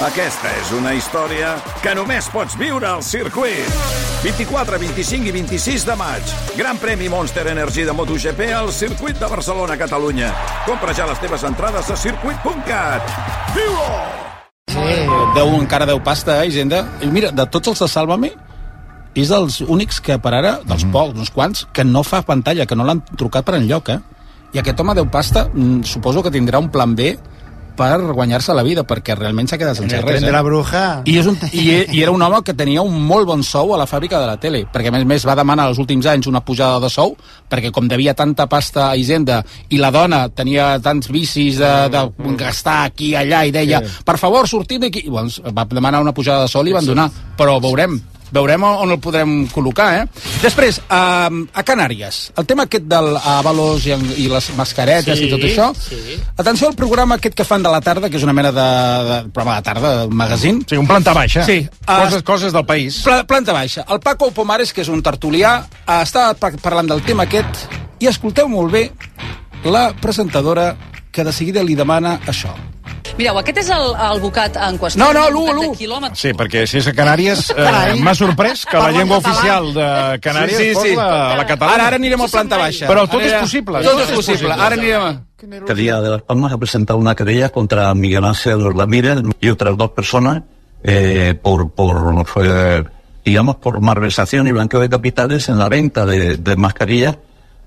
Aquesta és una història que només pots viure al circuit. 24, 25 i 26 de maig. Gran premi Monster Energy de MotoGP al circuit de Barcelona, Catalunya. Compra ja les teves entrades a circuit.cat. Viu-ho! Sí, deu, encara deu pasta, eh, Hisenda. I mira, de tots els de Sálvame, és dels únics que per ara, dels mm. pocs, uns quants, que no fa pantalla, que no l'han trucat per enlloc, eh? I aquest home deu pasta, mm, suposo que tindrà un plan B per guanyar-se la vida, perquè realment s'ha quedat sense res. de la bruja. I, és un, i, I era un home que tenia un molt bon sou a la fàbrica de la tele, perquè a més a més va demanar els últims anys una pujada de sou, perquè com devia tanta pasta a Hisenda i la dona tenia tants vicis de, de gastar aquí i allà i deia, Sí. per favor, sortim d'aquí. I, Doncs va demanar una pujada de sou i van donar, però veurem veurem on el podrem col·locar, eh? Després, a, a Canàries, el tema aquest del Avalos i, i les mascaretes Sí, i tot això. sí. Atenció al programa aquest que fan de la tarda, que és una mena de, de programa de tarda, un magazín. Sí, un planta baixa. Sí. Coses, Ah, coses del país. Pla, planta baixa. El Paco Pomares, que és un tertulià, eh, està pa- parlant del tema aquest i escolteu molt bé la presentadora que de seguida li demana això. Mireu, aquest és el, el bocat en qüestió. No, no, un l'u, bocat de l'u. quilòmetres. Sí, perquè si és a Canàries, eh, m'ha sorprès que la llengua oficial de Canàries Sí, sí, fos sí. la, la catalana. Ara, ara anirem a planta baixa. Però tot és possible. Tot és possible. Ara anirem a... Alcaldía de Las Palmas ha presentado una querella contra Miguel Ángel Ramírez y otras dos personas eh, por, por eh, digamos, por malversación y blanqueo de capitales en la venta de, de mascarillas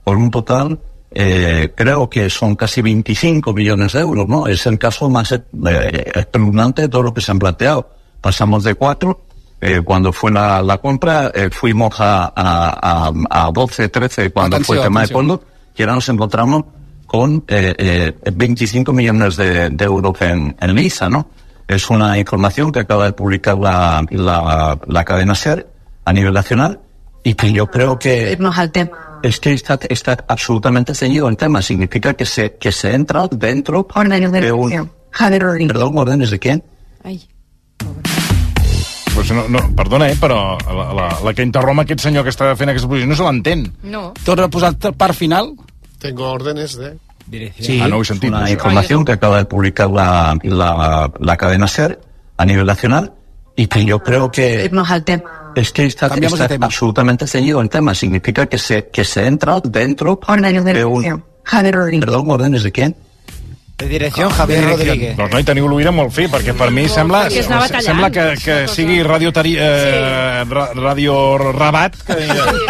por un total, eh, creo que son casi 25 millones de euros, ¿no? Es el caso más eh, espeluznante de todo lo que se han planteado. Pasamos de cuatro, eh, cuando fue la, la compra, eh, fuimos a, a, a, a 12, 13 cuando fue el Atención, tema de atención. fondos, y ahora nos encontramos con eh, eh, 25 millones de, de euros en, en lisa, ¿no? Es una información que acaba de publicar la, la, la cadena SER a nivel nacional y que yo creo que irnos al tema. Es que está, está absolutamente ceñido el tema. Significa que se, que se entra dentro Órdenes de de un... elección. Javier Rodríguez. Perdón, órdenes de quién? Ay. Pues no, no, perdona, eh, però la, la, la que interromp aquest senyor que està fent aquesta posició no se l'entén. No. Posar el part final. Tengo órdenes de... Sí. Ah, no ho sentit. Una això. información que acaba de publicar la, la, la cadena SER a nivel nacional y que yo creo que Irnos al tema. es que está, está tema. absolutamente ceñido el tema. Significa que se, que se entra dentro Órdenes de de un... elección. Javier Rodríguez. Perdón, órdenes de quién? De direcció, Javier Rodríguez. Doncs no, i teniu l'oïda molt fi, perquè per mi sembla, sembla que, que sigui radio, tari, eh, ra, radio Rabat que,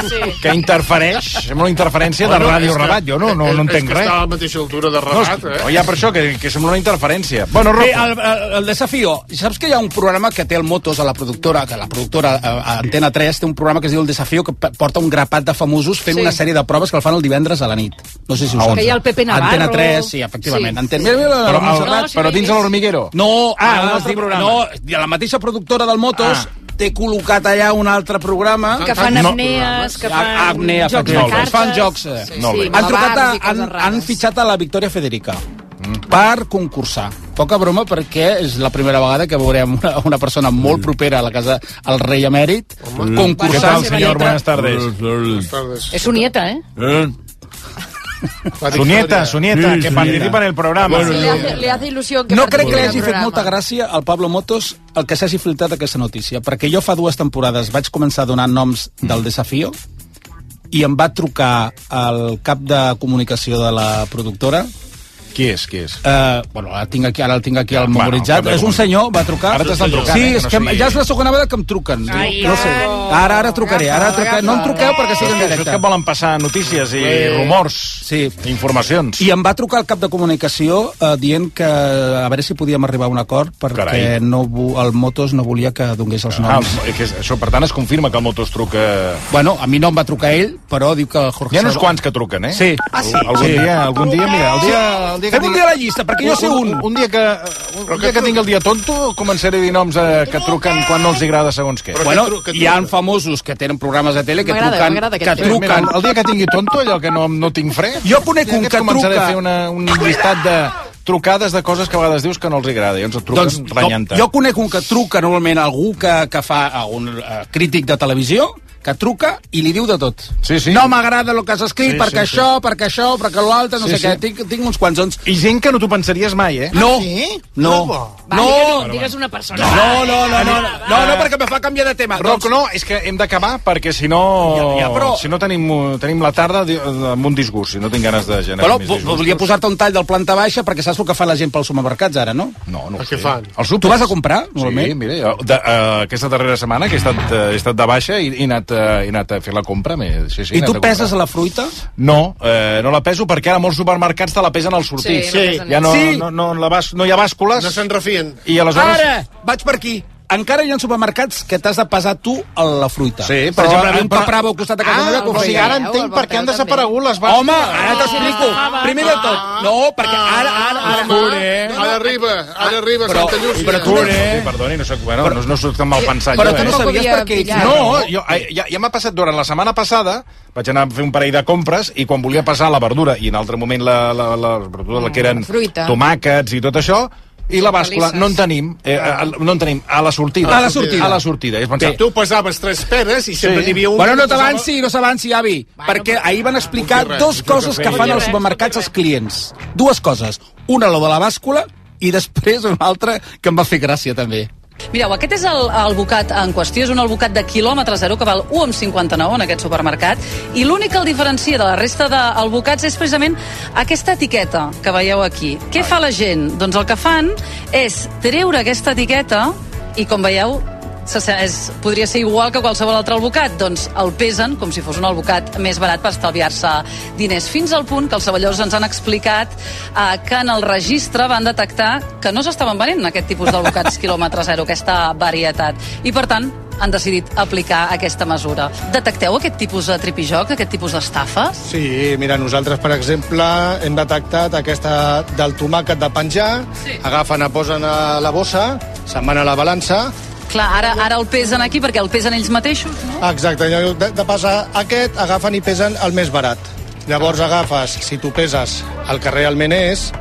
sí. que interfereix, sembla una interferència de Bueno, Ràdio és que- Rabat, jo no, no, no és entenc que res. està a la mateixa altura de No, Rabat, és, eh? oh, ja per això, que, que sembla una interferència. Bueno, Bé, el, el, el desafío. Saps que hi ha un programa que té el Motos a la productora, que la productora a, a Antena 3 té un programa que es diu El Desafío, que porta un grapat de famosos fent Sí. una sèrie de proves que el fan el divendres a la nit. No sé si ho saps. Que hi ha el Pepe Navarro. Antena 3, sí, efectivament. Sí. Antena... Mira, mira, però, la Montserrat. No, però dins de l'Hormiguero. No, Ah, un altre programa. No, la mateixa productora del Motos Ah. té col·locat allà un altre programa Que fan No. apnees, que fan Ah, apnea, jocs de cartes. Fan jocs, eh. Sí, bé. sí, han, trucat a, han, han fitxat a la Victòria Federica per concursar. Poca broma perquè és la primera vegada que veurem una, una persona molt propera a la casa al rei emèrit Què concursant. tal, senyor? Buenas tardes. Buenas tardes. És su nieta, eh? La Su nieta, su nieta, que participa en el programa. Sí, le, hace, le hace il·lusió que No crec que li hagi fet molta gràcia al Pablo Motos el que s'hagi filtrat aquesta notícia, perquè jo fa dues temporades vaig començar a donar noms del desafío i em va trucar el cap de comunicació de la productora Qui és, qui és? Uh, bueno, ara, tinc aquí, ara el tinc aquí al Bueno, memoritzat. de és un senyor, va trucar. Ara t'estan trucant, Sí, eh, que és no que ja és la segona vegada que em truquen. Ai, no sé. Ara, ara trucaré, ara trucaré. No em truqueu perquè sigui en Això és que volen passar notícies i rumors, Sí. informacions. I em va trucar el cap de comunicació eh, dient que a veure si podíem arribar a un acord perquè Carai. no, el Motos no volia que donés els Ah, noms. el- que això, per tant, es confirma que el Motos truca... Bueno, a mi no em va trucar ell, però diu que el Jorge Hi ha uns quants que truquen, eh? Sí. Ah, sí? Algun, dia, algun dia, mira, el dia... El dia que Fem un tingui- dia la llista, perquè jo sé un. Un dia que, un dia que tingui el dia tonto, començaré a dir noms eh, que truquen quan no els agrada segons què. Però Bueno, que tru- que hi ha famosos que tenen programes de tele que truquen, que truquen Mira, el dia que tingui tonto, allò que no, no tinc fre... Jo conec un que començaré truca- a fer una, un llistat de trucades de coses que a vegades dius que no els agrada. I ens et truquen Doncs renyant jo, jo conec un que truca normalment algú que, que fa un uh, crític de televisió que truca i li diu de tot. Sí, sí. No m'agrada el que has escrit, Sí, perquè sí, això, perquè això, perquè l'altre, no Sí, sé sí. què. Tinc, tinc uns quants ons. I gent que no t'ho pensaries mai, eh? No, sí? no, No, Va, no, digues una persona. no, no, no, no, no, no, no, perquè me fa canviar de tema. Roc, no, és que hem d'acabar perquè si no, Ja, ja, però- si no tenim, tenim la tarda amb un disgust, si no tinc ganes de generar Però més disgustos. volia posar-te un tall del planta baixa perquè saps el que fa la gent pels supermercats ara, no? No, no ho El què sé. fan? Els. Tu vas a comprar, Sí, normalment? mira, jo, de, uh, aquesta darrera setmana que he estat, uh, he estat de baixa i, i he, anat, he anat a fer la compra. Sí, sí, I tu peses comprar. la fruita? No, eh, no la peso perquè ara molts supermercats te la pesen al sortir. Sí, la pesen Ja no, Sí. no, no, la bas, no hi ha bàscules No se'n refien. i aleshores... Ara, vaig per aquí. Encara hi ha supermercats que t'has de pesar tu a la fruita. Sí, per però- exemple, a un però- papravo al costat de casa Ah, meva que ho o sigui, ara entenc per què han desaparegut les bàscules. Home, ara t'explico. Primer de tot. No, perquè ara, ara, ara... Cure. Ara arriba, ara arriba Però- Santa Llúcia. però tu no- Sí, perdoni, no soc, bueno, no, no soc tan mal pensat Però jo, tu no eh? Sabies per què... No, jo, eh, ja, ja m'ha passat durant la setmana passada, vaig anar a fer un parell de compres i quan volia passar la verdura i en altre moment la, la, la, la verdura, la que eren tomàquets i tot això, i la bàscula no en tenim, eh, a- no en tenim a la sortida. A la sortida. A la sortida. I és pensar, Tu pesaves tres peres i sempre Sí. n'hi havia un... Bueno, no t'avanci, no s'avanci, avi, perquè ahir van explicar no cal coses que fan als supermercats els clients. Dues coses. Una, lo de la bàscula, i després una altra que em va fer gràcia, també. Mireu, aquest és el, en qüestió, és un albocat de quilòmetre zero que val 1,59 en aquest supermercat i l'únic que el diferencia de la resta d'albocats és precisament aquesta etiqueta que veieu aquí. Què fa la gent? Doncs el que fan és treure aquesta etiqueta i com veieu és, podria ser igual que qualsevol altre albocat, doncs el pesen com si fos un albocat més barat per estalviar-se diners, fins al punt que els ceballadors ens han explicat eh, que en el registre van detectar que no s'estaven venent aquest tipus d'albocats quilòmetre zero, aquesta varietat, i per tant han decidit aplicar aquesta mesura. Detecteu aquest tipus de tripijoc, aquest tipus d'estafes? Sí, mira, nosaltres, per exemple, hem detectat aquesta del tomàquet de penjar, Sí. agafen, posen a la bossa, se'n van a la balança, Clar, ara, ara el pesen aquí perquè el pesen ells mateixos, no? exacte, de, de pesar aquest, agafen i pesen el més barat. Llavors agafes, si tu peses el que realment és,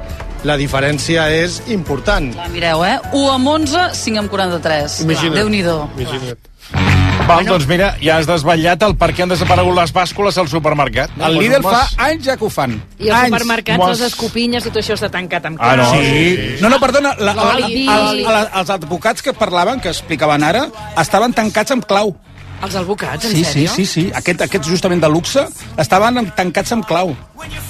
la diferència és important. Clar, mireu, eh? 1 amb 11, 5 amb 43. Imagina't. Déu-n'hi-do. Imagina't. Val, doncs mira, ja has desvetllat el per què han desaparegut les bàscules al supermercat. El Lidl fa anys ja que ho fan. I els anys. supermercats, Mos- les escopinyes i tot això està tancat amb Ah, no, clau. sí. No, no, perdona, la, la, els, els, els advocats que parlaven, que explicaven ara, estaven tancats amb clau. Els albocats, en Sí, sí, sèrio? sí, sí. Aquest, aquests justament de luxe estaven tancats amb clau.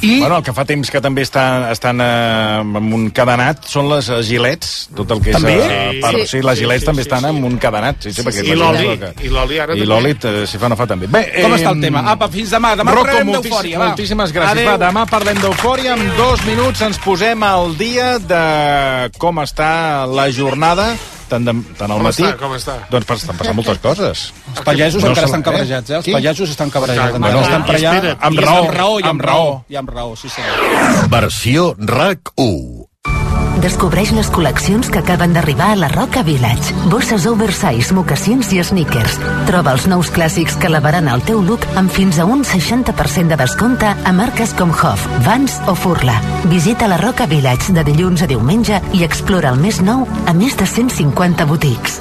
I Bueno, el que fa temps que també estan, estan eh, amb un cadenat són les eh, gilets, tot el que és... També? Eh, per, sí. Sí. sí, les Sí, gilets sí, també sí, estan sí. amb un cadenat. Sí, sí, Sí, sí. I l'oli, i l'oli ara I també. l'oli, eh, si fa no fa també. Bé, com em, està el tema? Apa, fins demà. Demà Rocco, moltíssim, d'eufòria. va. moltíssimes gràcies. Adéu. Va, demà parlem d'eufòria. En dos minuts ens posem al dia de com està la jornada tant, de, tant al Com matí... està, com està? Doncs pas- estan passant moltes coses. Els pagesos No encara estan cabrejats, eh? Els pagesos estan cabrejats. Bueno, encara estan per allà. Amb raó, Amb raó, i amb, raó. I amb raó, sí, senyor. Versió RAC1. Descobreix les col·leccions que acaben d'arribar a la Roca Village. Bosses oversize, mocassins i sneakers. Troba els nous clàssics que elevaran el teu look amb fins a un 60% de descompte a marques com Hoff, Vans o Furla. Visita la Roca Village de dilluns a diumenge i explora el més nou a més de 150 botics.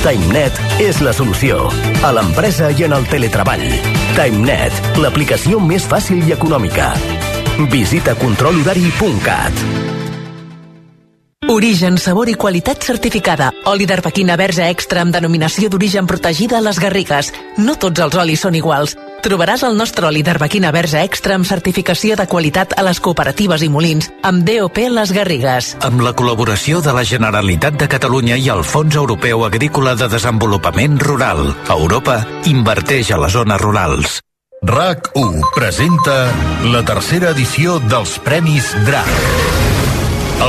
TimeNet és la solució. A l'empresa i en el teletreball. TimeNet, l'aplicació més fàcil i econòmica. Visita controlhorari.cat. Origen, sabor i qualitat certificada. Oli d'arbequina verge extra amb denominació d'origen protegida a les Garrigues. No tots els olis són iguals. Trobaràs el nostre oli d'arbequina verge extra amb certificació de qualitat a les cooperatives i molins, amb DOP Les Garrigues. Amb la col·laboració de la Generalitat de Catalunya i el Fons Europeu Agrícola de Desenvolupament Rural. Europa inverteix a les zones rurals. RAC1 presenta la tercera edició dels Premis DRAC.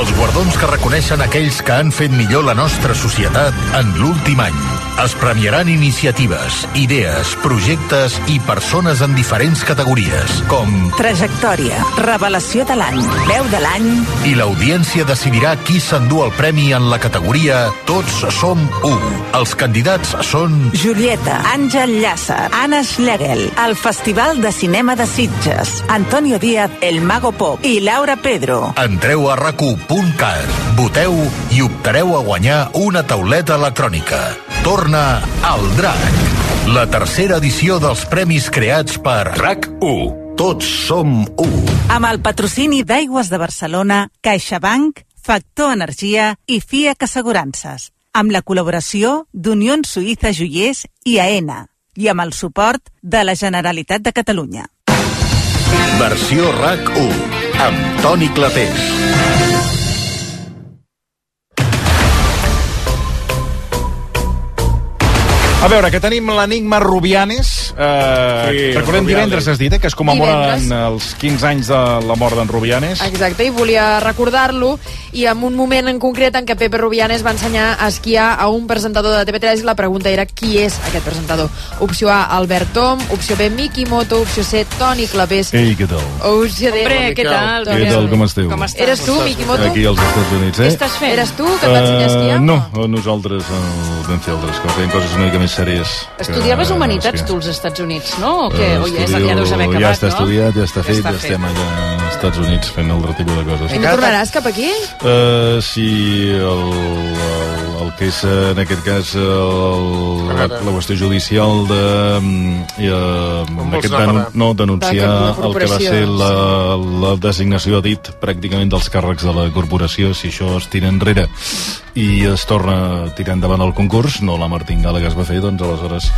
Els guardons que reconeixen aquells que han fet millor la nostra societat en l'últim any. Es premiaran iniciatives, idees, projectes i persones en diferents categories, com... Trajectòria, revelació de l'any, veu de l'any... I l'audiència decidirà qui s'endú el premi en la categoria Tots som u. Els candidats són... Julieta, Àngel Llàcer, Anna Schlegel, el Festival de Cinema de Sitges, Antonio Díaz, El Mago Pop i Laura Pedro. Entreu a racu.cat, voteu i optareu a guanyar una tauleta electrònica. Torna al DRAC, la tercera edició dels premis creats per RAC1. Tots som u. Amb el patrocini d'Aigües de Barcelona, CaixaBank, Factor Energia i FIAC Assegurances. Amb la col·laboració d'Unió Suïssa Joiers i AENA. I amb el suport de la Generalitat de Catalunya. Versió RAC1, amb Toni Clapés. A veure, que tenim l'enigma Rubianes. Eh, Sí, recordem divendres, has dit, eh, que es commemoren Divendres. els 15 anys de la mort d'en Rubianes. Exacte, i volia recordar-lo i en un moment en concret en què Pepe Rubianes va ensenyar a esquiar a un presentador de TV3 i la pregunta era qui és aquest presentador. Opció A, Albert Tom, opció B, Miki Moto, opció C, Toni Clapés, Ei, què tal? opció D... Hombre, què tal? Què tal, com esteu? Com estàs? Eres tu, Miki Moto? Aquí als Estats Units, eh? Què estàs fent? Eres tu que et va ensenyar a esquiar? Eh, no, nosaltres eh, vam fer altres coses, fèiem coses una mica més sèries. que Estudiaves humanitats, esquiar. tu, als Estats Units, no? O què? Eh, O ja, és, estudio- ja deus haver acabat, ja està no? estudiat, ja està fet, ja, està fet. estem allà als Estats Units fent altre tipus de coses. I no tornaràs cap aquí? Uh, sí, el, el, el que és en aquest cas el, la, la qüestió judicial de, mm, i, uh, vols aquest anar a denun, parar? no, denunciar De el que va ser la, la designació a dit pràcticament dels càrrecs de la corporació si això es tira enrere i es torna a tirar endavant el concurs no la martingala que es va fer doncs aleshores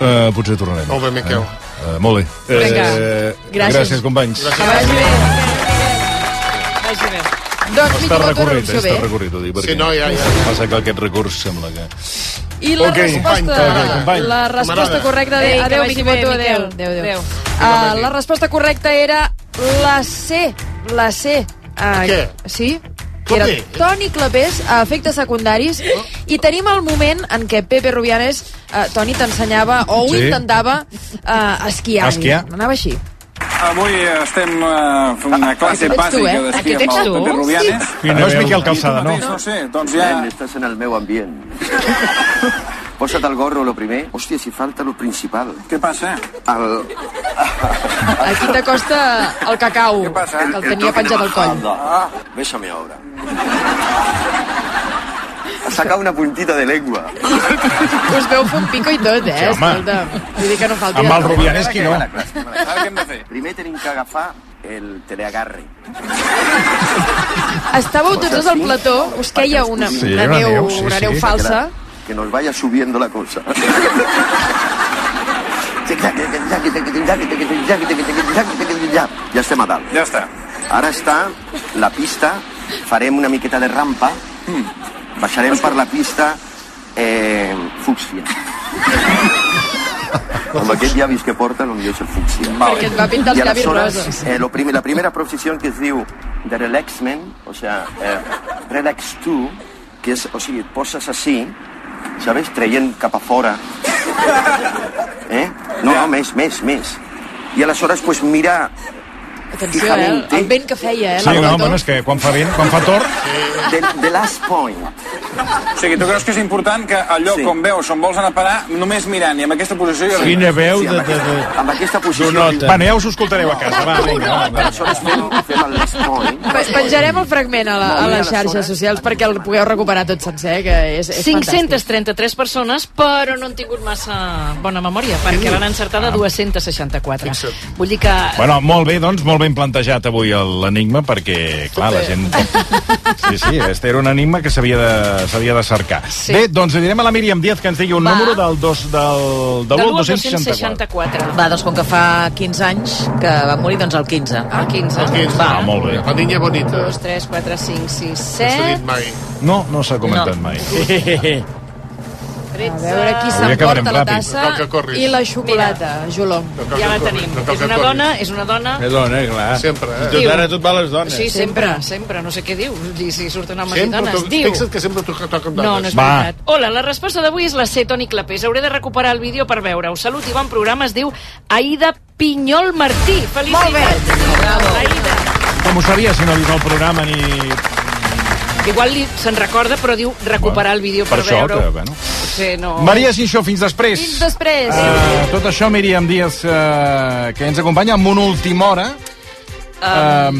uh, potser tornarem Molt bé, Miquel. eh? uh, molt bé Vinga. Eh, Gràcies. gràcies companys Que vagi bé. Vagi bé. Doncs està recorrit, opció està recorrit, ho dic, perquè Sí, no, ja, ja. passa que aquest recurs sembla que... I la Ok, resposta, company, ok, company. la resposta correcta de... Ei, que Adéu, Moto, Miquel. adéu. Adéu, adéu. Adéu. Uh, la resposta correcta era la C. La C. Uh, Què? Sí? Que era? Toni Clapés a efectes secundaris i tenim el moment en què Pepe Rubianes uh, Toni t'ensenyava o ho Sí. intentava uh, esquiar. Esquiar. Anava així. Avui estem uh, fent una classe Aquest ets tu, bàsica eh? d'esquí amb el? Pepe Rubianes. No és Miquel Calçada, no? No sé, doncs ja... estàs en el meu ambient. Posa't el gorro, lo primer. Hòstia, si falta lo principal. Què passa? El... Aquí t'acosta el cacau, Què passa? que el tenia penjat al coll. Ah, bésame ahora. Saca una puntita de lengua. Us veu fer un pico i tot, eh? Sí, home. Escolta, vull dir que no falti... Amb el. Rubianes, qui no? Ara què hem de fer? Primer tenim que agafar el teleagarre. Estàveu tots dos al plató, us queia una, Sí, una, una neu, neu, sí, una neu sí. falsa. Que nos vaya subiendo la cosa. Ja estem a dalt. Ja està. Ara està la pista, farem una miqueta de rampa, baixarem per la pista eh, fúcsia. Amb aquest llavis que porta no millor és el fúcsia. Perquè et va pintar els llavis roses. Eh, lo prim la primera posició que es diu de relaxment, o sea, eh, relax tu, que és, o sigui, et poses així, sabes, traient cap a fora. Eh? No, no, més, més, més. I aleshores, pues, mira Atenció, eh? El, el vent que feia, eh? Sí, la no, bueno, és que quan fa vent, quan fa tor... the, the last point. O sigui, tu creus que és important que al lloc Sí. on veus, on vols anar a parar, només mirant i amb aquesta posició... ja Quina veu Sí, de... amb, de, de... aquesta, amb aquesta posició... Donota. Bueno, ja us ho escoltareu a casa, va, vinga. va. Aleshores fem, fem el last point. Pe- Penjarem el fragment a, la, a les xarxes socials perquè el pugueu recuperar tot sencer, eh, que és, és fantàstic. 533 persones, però no han tingut massa bona memòria, perquè l'han encertada 264. Vull dir que... Bueno, molt bé, doncs, molt ben plantejat avui el- l'enigma, perquè, clar, la gent... Sí, sí, este era un enigma que s'havia de, s'havia de cercar. Sí. Bé, doncs li direm a la Míriam Díaz que ens digui un Va. número del, dos, del, del, Del 1 al 264. 264. Va, doncs com que fa 15 anys que va morir, doncs el 15. El 15. El 15. Ah, molt bé. La niña bonita. 2, 3, 4, 5, 6, No s'ha 7... dit mai. No, no s'ha comentat No. mai. A veure qui s'emporta la tassa No i la xocolata, Jolong. Ja la tenim. No És una dona, és una dona... És dona, clar. Sempre, eh? Tot ara tot va a les dones. Sí, sempre, sempre, no sé què diu. I si surten homes Sempre, i dones, diu. fixa't que sempre toca, toquen dones. No, no és Va. veritat. Hola, la resposta d'avui és la C, Toni Clapés. Hauré de recuperar el vídeo per veure-ho. Salut i bon programa. Es diu Aida Pinyol Martí. Felicitats. Molt bé. Bravo. Aida. Com ho sabia si no ha vist el programa ni... Igual se'n recorda, però diu recuperar el vídeo per, Per això, veure-ho. que, bueno. Potser no... Maria Xixó, fins després. Fins després. Uh, tot això, Míriam Díaz, uh, que ens acompanya amb una última hora um,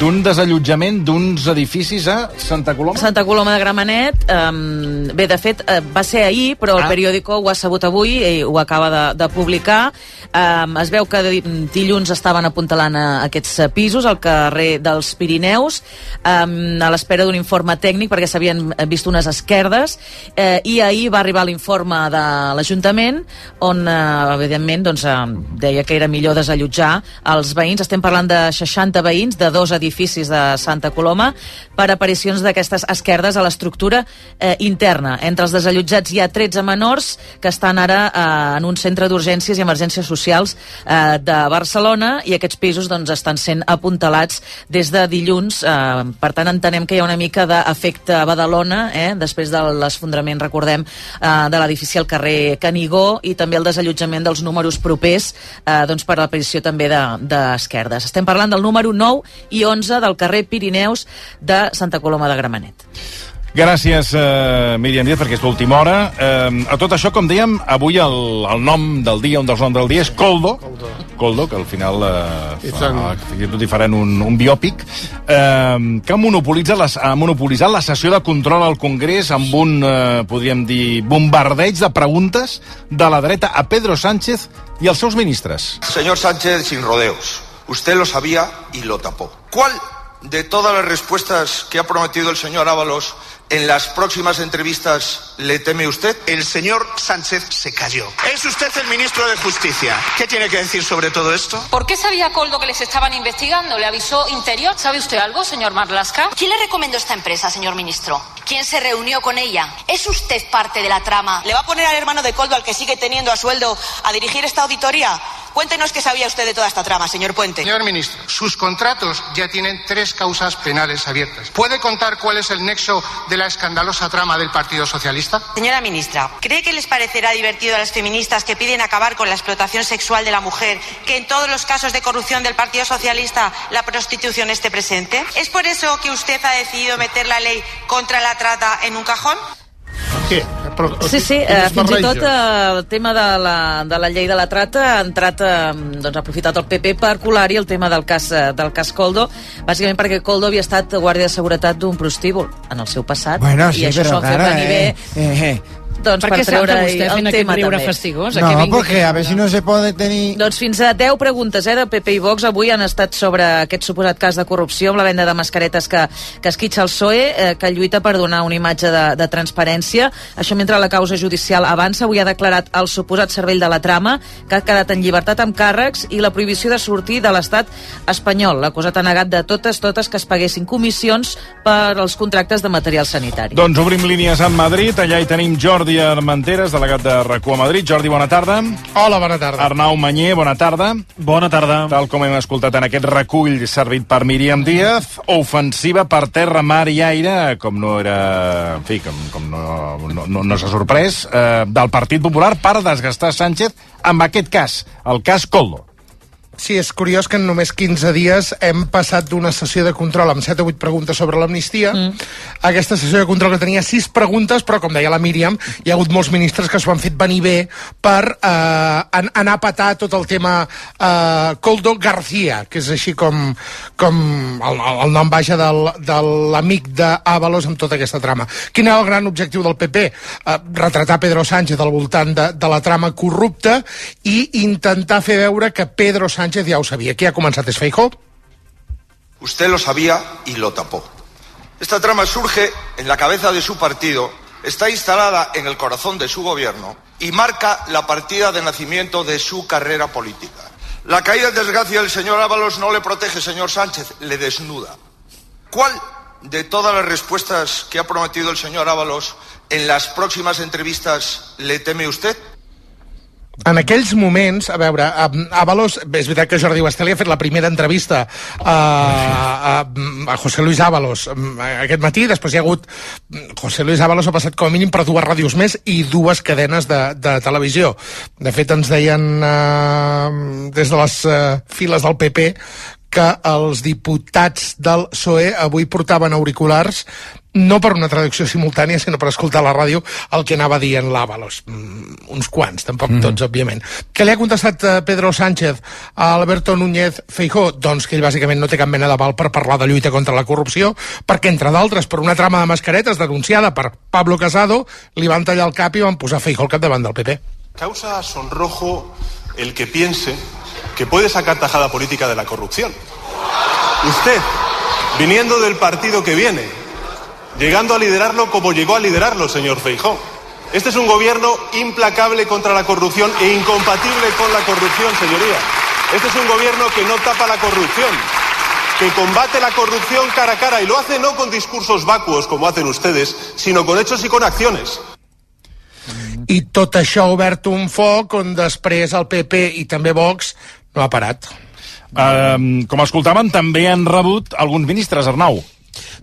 d'un desallotjament d'uns edificis a Santa Coloma. Santa Coloma de Gramenet, um, bé, de fet, uh, va ser ahir, però el Ah. periòdico ho ha sabut avui i ho acaba de, de publicar. Um, es veu que di- dilluns estaven apuntalant a aquests eh, pisos al carrer dels Pirineus um, a l'espera d'un informe tècnic perquè s'havien vist unes esquerdes eh, i ahir va arribar l'informe de l'Ajuntament on, eh, evidentment, doncs, eh, deia que era millor desallotjar els veïns. Estem parlant de 60 veïns de dos edificis de Santa Coloma per aparicions d'aquestes esquerdes a l'estructura eh, interna. Entre els desallotjats hi ha 13 menors que estan ara eh, en un centre d'urgències i emergències socials eh, de Barcelona i aquests pisos doncs, estan sent apuntalats des de dilluns. Eh, per tant, entenem que hi ha una mica d'efecte Badalona, eh, després de l'esfondrament, recordem, eh, de l'edifici al carrer Canigó i també el desallotjament dels números propers eh, doncs, per l'aparició també d'esquerdes. De, d'esquerdes. Estem parlant del número 9 i 11 del carrer Pirineus de Santa Coloma de Gramenet. Gràcies, uh, Míriam Díaz, per aquesta última hora. Uh, a tot això, com dèiem, avui el, el nom del dia, un dels noms del dia, és Coldo. Coldo, que al final I fa, tot hi faran un, un biòpic, uh, que monopolitza les, ha monopolitzat la sessió de control al Congrés amb un, uh, podríem dir, bombardeig de preguntes de la dreta a Pedro Sánchez i als seus ministres. Señor Sánchez, sin rodeos. Usted lo sabía y lo tapó. ¿Cuál de todas las respuestas que ha prometido el señor Ábalos en las próximas entrevistas le teme usted? El señor Sánchez se cayó. Es usted el ministro de Justicia. ¿Qué tiene que decir sobre todo esto? ¿Por qué sabía Coldo que les estaban investigando? ¿Le avisó Interior? ¿Sabe usted algo, señor Marlasca? ¿Quién le recomendó esta empresa, señor ministro? ¿Quién se reunió con ella? ¿Es usted parte de la trama? ¿Le va a poner al hermano de Coldo, al que sigue teniendo a sueldo, a dirigir esta auditoría? Cuéntenos qué sabía usted de toda esta trama, señor Puente. Señor ministro, sus contratos ya tienen tres causas penales abiertas. ¿Puede contar cuál es el nexo de la escandalosa trama del Partido Socialista? Señora ministra, ¿cree que les parecerá divertido a las feministas que piden acabar con la explotación sexual de la mujer que en todos los casos de corrupción del Partido Socialista la prostitución esté presente? ¿Es por eso que usted ha decidido meter la ley contra la trata en un cajón? Què? Però, Sí, sí, quin eh, fins i tot eh, el tema de la, de la llei de la trata ha entrat, eh, doncs ha aprofitat el PP per colar-hi el tema del cas, eh, del cas Coldo, bàsicament perquè Coldo havia estat guàrdia de seguretat d'un prostíbul en el seu passat, Bueno, i sí, això pero s'ho han fet venir eh, bé, eh, eh. Doncs Per per treure vostè fent el aquest tema riure també. fastigós? No, porque a ver si no se puede tenir... Doncs fins a 10 preguntes eh, de PP i Vox avui han estat sobre aquest suposat cas de corrupció amb la venda de mascaretes que, que esquitxa el PSOE, eh, que lluita per donar una imatge de, de transparència. Això mentre la causa judicial avança, avui ha declarat el suposat cervell de la trama, que ha quedat en llibertat amb càrrecs, i la prohibició de sortir de l'estat espanyol. L'acusat ha negat de totes, totes que es paguessin comissions per als contractes de material sanitari. Doncs obrim línies a Madrid, allà hi tenim Jordi Armenteres, delegat de RACU a Madrid. Jordi, bona tarda. Hola, bona tarda. Arnau Manyer, bona tarda. Bona tarda. Tal com hem escoltat en aquest recull servit per Míriam Díaz, ofensiva per terra, mar i aire, com no era... En fi, com, com no, no, no, no s'ha sorprès, eh, del Partit Popular per desgastar Sánchez amb aquest cas, el cas Coldo. Sí, és curiós que en només 15 dies hem passat d'una sessió de control amb 7 o 8 preguntes sobre l'amnistia mm. a aquesta sessió de control que tenia 6 preguntes, però com deia la Míriam, hi ha hagut molts ministres que s'ho han fet venir bé per eh, an anar a petar tot el tema eh, Coldo García, que és així com, com el, el nom vaja del, de l'amic d'Avalos amb tota aquesta trama. Quin era el gran objectiu del PP? Eh, retratar Pedro Sánchez al voltant de, de la trama corrupta i intentar fer veure que Pedro Sánchez ja ho sabia. Qui ha començat és Feijó? Usted lo sabía y lo tapó. Esta trama surge en la cabeza de su partido, está instalada en el corazón de su gobierno y marca la partida de nacimiento de su carrera política. La caída en desgracia del señor Ábalos no le protege, señor Sánchez, le desnuda. ¿Cuál de todas las respuestas que ha prometido el señor Ábalos en las próximas entrevistas le teme usted? En aquells moments, a veure, a, a Avalos, és veritat que Jordi Bastel ha fet la primera entrevista a, a, a José Luis Ábalos mm, aquest matí, després hi ha hagut José Luis Ábalos ha passat com a mínim per dues ràdios més i dues cadenes de, de televisió. De fet, ens deien eh, des de les eh, files del PP que els diputats del PSOE avui portaven auriculars no per una traducció simultània, sinó per escoltar a la ràdio el que anava dient l'Àvalos. Mm, uns quants, tampoc mm. tots, òbviament. Què li ha contestat eh, Pedro Sánchez a Alberto Núñez Feijó? Doncs que ell bàsicament no té cap mena de val per parlar de lluita contra la corrupció, perquè, entre d'altres, per una trama de mascaretes denunciada per Pablo Casado, li van tallar el cap i van posar Feijó al capdavant del PP. Causa sonrojo el que piense que puede sacar tajada política de la corrupción. Usted, viniendo del partido que viene, llegando a liderarlo como llegó a liderarlo, señor Feijó. Este es un gobierno implacable contra la corrupción e incompatible con la corrupción, señoría. Este es un gobierno que no tapa la corrupción, que combate la corrupción cara a cara y lo hace no con discursos vacuos como hacen ustedes, sino con hechos y con acciones. I tot això ha obert un foc on després el PP i també Vox no ha parat. Um, com escoltàvem, també han rebut alguns ministres, Arnau.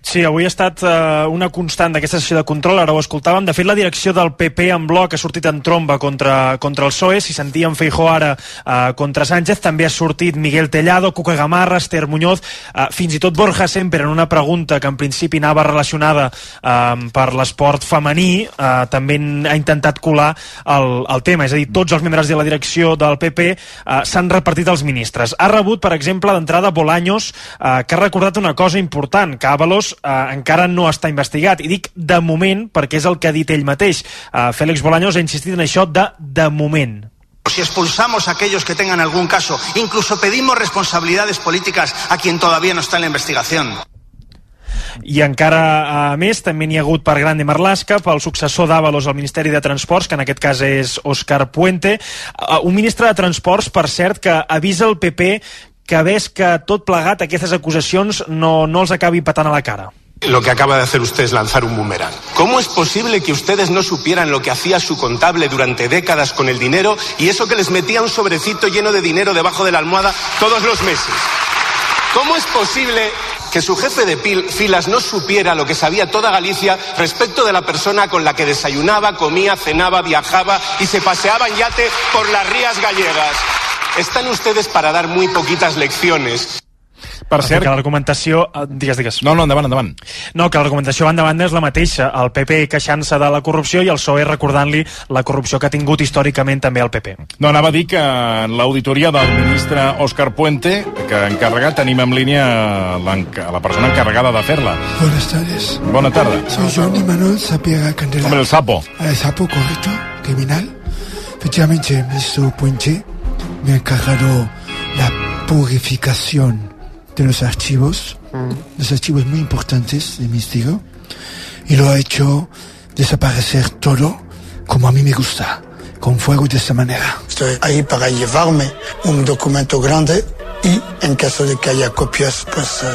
Sí, avui ha estat eh, una constant d'aquesta sessió de control, ara ho escoltàvem. De fet, la direcció del PP en bloc ha sortit en tromba contra, contra el PSOE. Si sentíem Feijó ara eh, contra Sánchez, també ha sortit Miguel Tellado, Cuca Gamarra, Esther Muñoz, eh, fins i tot Borja Semper en una pregunta que en principi anava relacionada eh, per l'esport femení, eh, també ha intentat colar el, el tema. És a dir, tots els membres de la direcció del PP eh, s'han repartit els ministres. Ha rebut, per exemple, d'entrada Bolaños, eh, que ha recordat una cosa important, que Eh, encara no està investigat. I dic de moment perquè és el que ha dit ell mateix. Eh, Félix Bolaños ha insistit en això de de moment. Si expulsamos a aquellos que tengan algún caso, incluso pedimos responsabilidades políticas a quien todavía no está en la investigación. I encara a més, també n'hi ha hagut per Grande Marlaska, pel successor d'Avalos al Ministeri de Transports, que en aquest cas és Òscar Puente, eh, un ministre de Transports, per cert, que avisa el PP que ves que tot plegat aquestes acusacions no, no els acabi patant a la cara. Lo que acaba de hacer usted es lanzar un boomerang. ¿Cómo es posible que ustedes no supieran lo que hacía su contable durante décadas con el dinero y eso que les metía un sobrecito lleno de dinero debajo de la almohada todos los meses? ¿Cómo es posible que su jefe de filas no supiera lo que sabía toda Galicia respecto de la persona con la que desayunaba, comía, cenaba, viajaba y se paseaba en yate por las rías gallegas? Están ustedes para dar muy poquitas lecciones. Per cert... Que l'argumentació... eh, Digues, digues. No, no, endavant, endavant. No, que l'argumentació banda a banda és la mateixa. El PP queixant-se de la corrupció i el PSOE recordant-li la corrupció que ha tingut històricament també el PP. No, anava a dir que en l'auditoria del ministre Òscar Puente, que encarregat tenim en línia la persona encarregada de fer-la. Buenas tardes. Bona tarda. Soy Johnny Manuel Sapiega Candela. Hombre, el sapo. El sapo, correcto, criminal. Efectivamente, el ministro Puente me ha encargado la purificación de los archivos, los archivos muy importantes del ministerio, y lo ha hecho desaparecer todo como a mí me gusta, con fuego de esta manera. Estoy ahí para llevarme un documento grande y en caso de que haya copias, pues eh,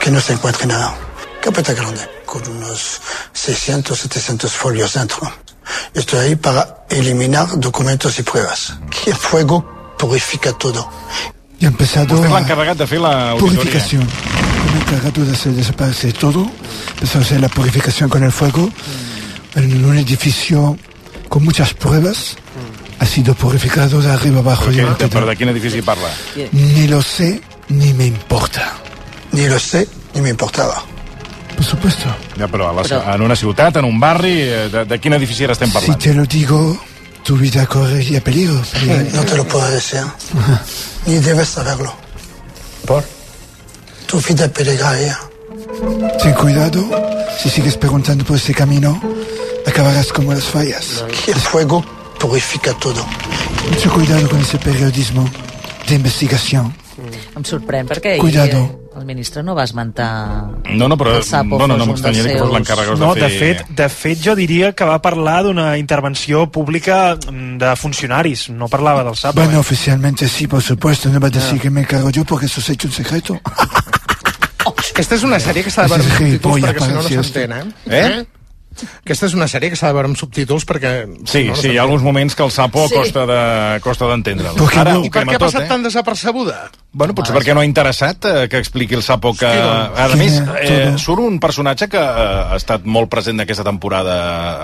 que no se encuentre nada. Carpeta grande, con unos 600, 700 folios dentro. Estoy ahí para eliminar documentos y pruebas. Que el fuego purifica todo. Y ha empezado Vostè és a- l'encarregat de fer l'auditoria. Purificación. Me he encargado de hacer desaparecer todo. Empezó a hacer la purificación con el fuego. En un edificio con muchas pruebas. Ha sido purificado de arriba abajo. Per, y què, abajo. per de quin edifici parla? Ni lo sé, ni me importa. Ni lo sé, ni me importaba. Por supuesto. Ja, però, a la, Però- en una ciutat, en un barri, eh, de, de quin edifici ara estem Si parlant? te lo digo, tu vida correría peligro. No te lo puedo decir. Ni debes saberlo. ¿Por? Tu vida peligraría. Ten cuidado. Si sigues preguntando por ese camino, acabarás como las fallas. Que el fuego purifica todo. Mucho cuidado con ese periodismo de investigación. Em sorprèn perquè ahir Cuidado. Eh, el ministre no va esmentar No, no, però... el Sapo bueno, no un m'estranyaria dels que fos seus- l'encarregat No, de de fer... fet, de fet, jo diria que va parlar d'una intervenció pública mm, de funcionaris, no parlava del SAP. Bueno, oficialmente sí, por supuesto. No va a decir que me encargo yo porque eso es hecho un secreto. Aquesta és una sèrie que s'ha de veure subtítols gilipollas, perquè si no no s'entén, eh? Eh? Aquesta és una sèrie que s'ha de veure amb subtítols perquè... Sí, no, no sí, hi ha alguns moments que el sapo Sí. costa de costa d'entendre'l. Ara, I per què ha passat eh? tan desapercebuda? Bueno, potser perquè no ha interessat eh, que expliqui el sapo que... A més, eh, surt un personatge que eh, ha estat molt present aquesta temporada,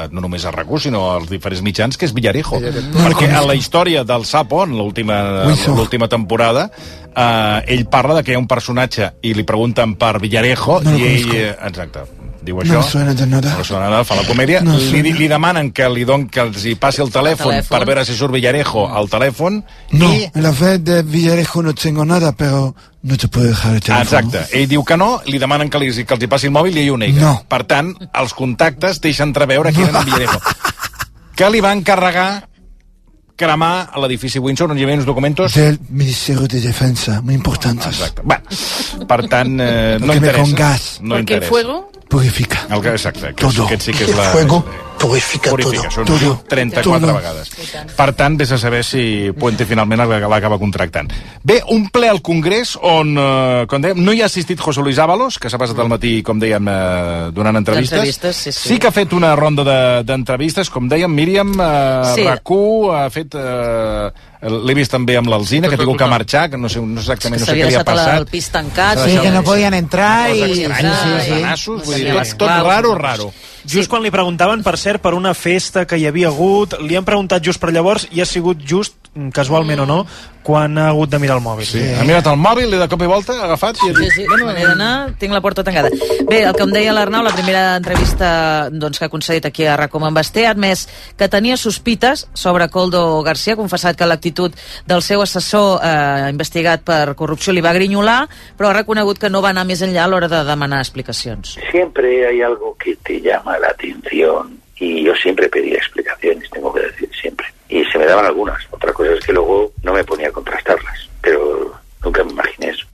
eh, no només a RAC1, sinó als diferents mitjans, que és Villarejo. Perquè a la història del sapo, en l'última temporada, eh, ell parla de que hi ha un personatge i li pregunten per Villarejo No i ell... eh, Exacte, diu No això. me suena de nada. No li suena nada, fa la comèdia. No li, suena. li demanen que li don, que els hi passi el telèfon, telèfon. per veure si surt Villarejo al telèfon No, en la vez de Villarejo no tengo nada, pero no te puedo dejar el Ah, teléfono. Exacte. Ell diu que no, li demanen que, li, que els hi passi el mòbil i ell ho nega. No. Per tant, els contactes deixen entreveure qui era en Villarejo. que li va encarregar cremar a l'edifici Windsor on hi havia uns documentos... Del Ministerio de Defensa, muy importantes. Exacte. Va, per tant, eh, no Porque me interessa. con gas. No Perquè el interessa. fuego... Purifica. El que, exacte, que, Todo. aquest sí que és El la... fuego purifica, Purifica, són todo. 34 Todo. vegades. Per tant, vés a saber si Puente finalment l'acaba contractant. Bé, un ple al Congrés on, eh, com dèiem, no hi ha assistit José Luis Ábalos, que s'ha passat el matí, com dèiem, eh, donant entrevistes. Entrevistes, sí, sí. sí que ha fet una ronda de- d'entrevistes, com dèiem, Míriam, eh, Sí. RAC1, ha fet... Eh, L'he vist també amb l'Alzina, que ha tingut que marxar, que no sé, no sé exactament no sé què li ha passat. el pis tancat. Sí, que no podien entrar i... sí, sí, sí. vull dir, tot, tot raro, raro. Just quan li preguntaven, per cert, per una festa que hi havia hagut, li han preguntat just per llavors i ha sigut just, casualment o no, quan ha hagut de mirar el mòbil. Sí. Ha mirat el mòbil i de cop i volta ha agafat i ha Sí, dit... sí, bueno, he d'anar, tinc la porta tancada. Bé, el que em deia l'Arnau, la primera entrevista doncs, que ha concedit aquí a Racom amb Basté, ha admès que tenia sospites sobre Coldo García, ha confessat que l'actitud del seu assessor eh, investigat per corrupció li va grinyolar, però ha reconegut que no va anar més enllà a l'hora de demanar explicacions. Siempre hay algo que te llama la atención y yo siempre pedía explicaciones, tengo que decir. Y se me daban algunas. Otra cosa es que luego no me ponía a contrastarlas, pero nunca me imaginé eso.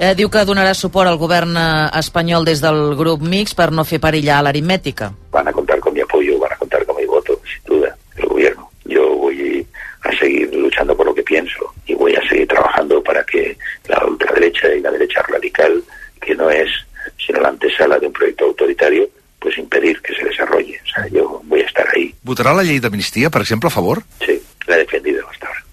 Eh, diu que donarà suport al govern eh, espanyol des del grup mix per no fer perillar l'aritmètica. Van a contar con mi apoyo, van a contar con mi voto, sin duda, el gobierno. Yo voy a seguir luchando por lo que pienso y voy a seguir trabajando para que la ultraderecha y la derecha radical, que no es sino la antesala de un proyecto autoritario, pues impedir que se desarrolle. O sea, yo voy a estar ahí. Votarà la llei d'amnistia, per exemple, a favor? Sí, la he defendido hasta ahora.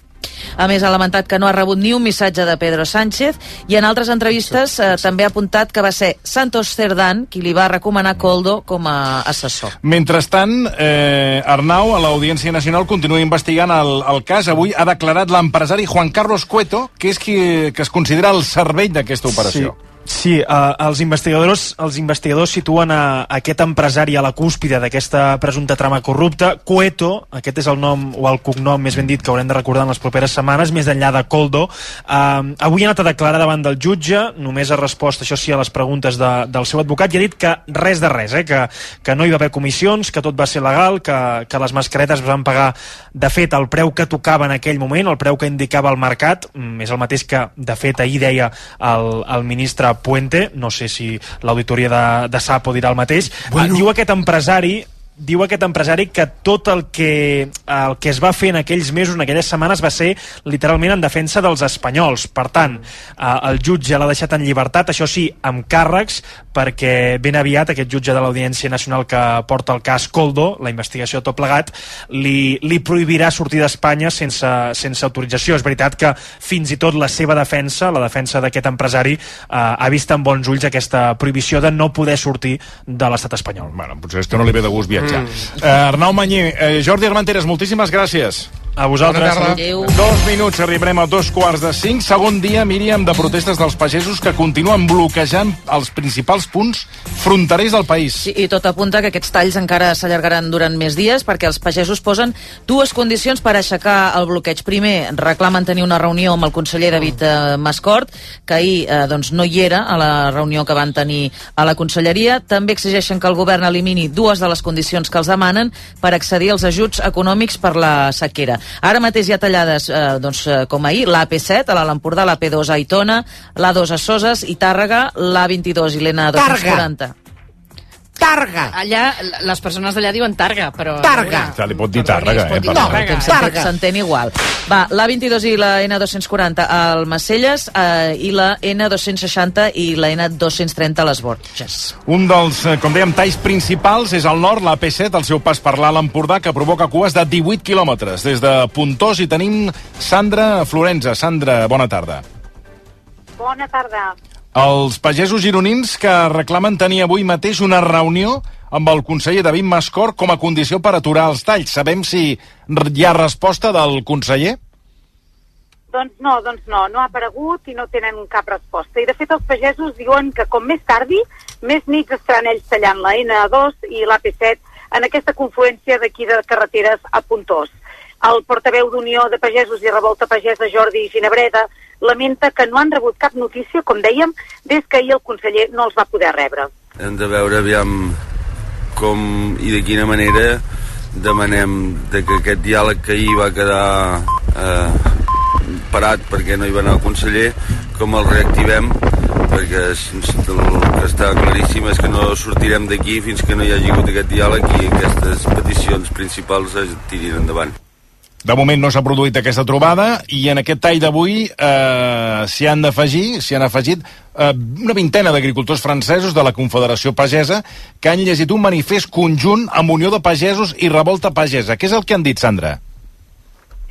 A més, ha lamentat que no ha rebut ni un missatge de Pedro Sánchez i en altres entrevistes eh, també ha apuntat que va ser Santos Cerdán qui li va recomanar Coldo com a assessor. Mentrestant, eh, Arnau, a l'Audiència Nacional, continua investigant el, el cas. Avui ha declarat l'empresari Juan Carlos Cueto, que és qui que es considera el cervell d'aquesta operació. Sí. Sí, uh, els investigadors els investigadors situen a, a aquest empresari a la cúspide d'aquesta presumpta trama corrupta. Cueto, aquest és el nom o el cognom, més ben dit, que haurem de recordar en les properes setmanes, més enllà de Coldo. Uh, avui ha anat a declarar davant del jutge, només ha respost, això sí, a les preguntes de, del seu advocat i ha dit que res de res, eh, que, que no hi va haver comissions, que tot va ser legal, que, que les mascaretes es van pagar, de fet, el preu que tocava en aquell moment, el preu que indicava el mercat, mm, és el mateix que, de fet, ahir deia el, el ministre Puente, no sé si l'auditoria de, de Sapo dirà el mateix, bueno. diu aquest empresari diu aquest empresari que tot el que, el que es va fer en aquells mesos, en aquelles setmanes, va ser literalment en defensa dels espanyols. Per tant, eh, el jutge l'ha deixat en llibertat, això sí, amb càrrecs, perquè ben aviat aquest jutge de l'Audiència Nacional que porta el cas Coldo, la investigació tot plegat, li, li prohibirà sortir d'Espanya sense, sense autorització. És veritat que fins i tot la seva defensa, la defensa d'aquest empresari, eh, ha vist amb bons ulls aquesta prohibició de no poder sortir de l'estat espanyol. Bueno, potser és que no li ve de gust viatjar. Mm. Uh, Arnau Manyer, uh, Jordi Armenteres, moltíssimes gràcies. A vosaltres. Bona tarda. Dos minuts, arribarem a dos quarts de cinc. Segon dia, Míriam, de protestes dels pagesos que continuen bloquejant els principals punts fronterers del país. Sí, I tot apunta que aquests talls encara s'allargaran durant més dies perquè els pagesos posen dues condicions per aixecar el bloqueig. Primer, reclamen tenir una reunió amb el conseller David eh, Mascort, que ahir eh, doncs, no hi era a la reunió que van tenir a la conselleria. També exigeixen que el govern elimini dues de les condicions que els demanen per accedir als ajuts econòmics per la sequera. Ara mateix hi ha tallades, eh, doncs, eh, com ahir, l'AP7 a l'Alt Empordà, l'AP2 a Aitona, l'A2 a Soses i Tàrrega, l'A22 i l'N240. Targa. Allà, les persones d'allà diuen targa, però... Targa. Se li pot dir tàrrega, eh? No, perdona. s'entén- s'entén igual. Va, l'A22 i la N240 al Macelles eh, i la N260 i la N230 a les Borges. Un dels, eh, com dèiem, talls principals és al nord, la P7, al seu pas per l'Alt Empordà, que provoca cues de 18 quilòmetres. Des de Puntós hi tenim Sandra Florenza. Sandra, bona tarda. Bona tarda. Els pagesos gironins que reclamen tenir avui mateix una reunió amb el conseller David Mascor com a condició per aturar els talls. Sabem si hi ha resposta del conseller? Doncs no, doncs no, no ha aparegut i no tenen cap resposta. I de fet els pagesos diuen que com més tardi, més nits estaran ells tallant la N2 i l'AP7 en aquesta confluència d'aquí de carreteres a Puntós. El portaveu d'Unió de Pagesos i Revolta Pagesa Jordi Ginebreda lamenta que no han rebut cap notícia, com dèiem, des que ahir el conseller no els va poder rebre. hem de veure aviam com i de quina manera demanem de que aquest diàleg que ahir va quedar eh, parat perquè no hi va anar el conseller com el reactivem perquè el que està claríssim és que no sortirem d'aquí fins que no hi hagi hagut aquest diàleg i aquestes peticions principals es tirin endavant. De moment no s'ha produït aquesta trobada i en aquest tall d'avui eh, s'hi han d'afegir, s'hi han afegit eh, una vintena d'agricultors francesos de la Confederació Pagesa que han llegit un manifest conjunt amb Unió de Pagesos i Revolta Pagesa. Què és el que han dit, Sandra?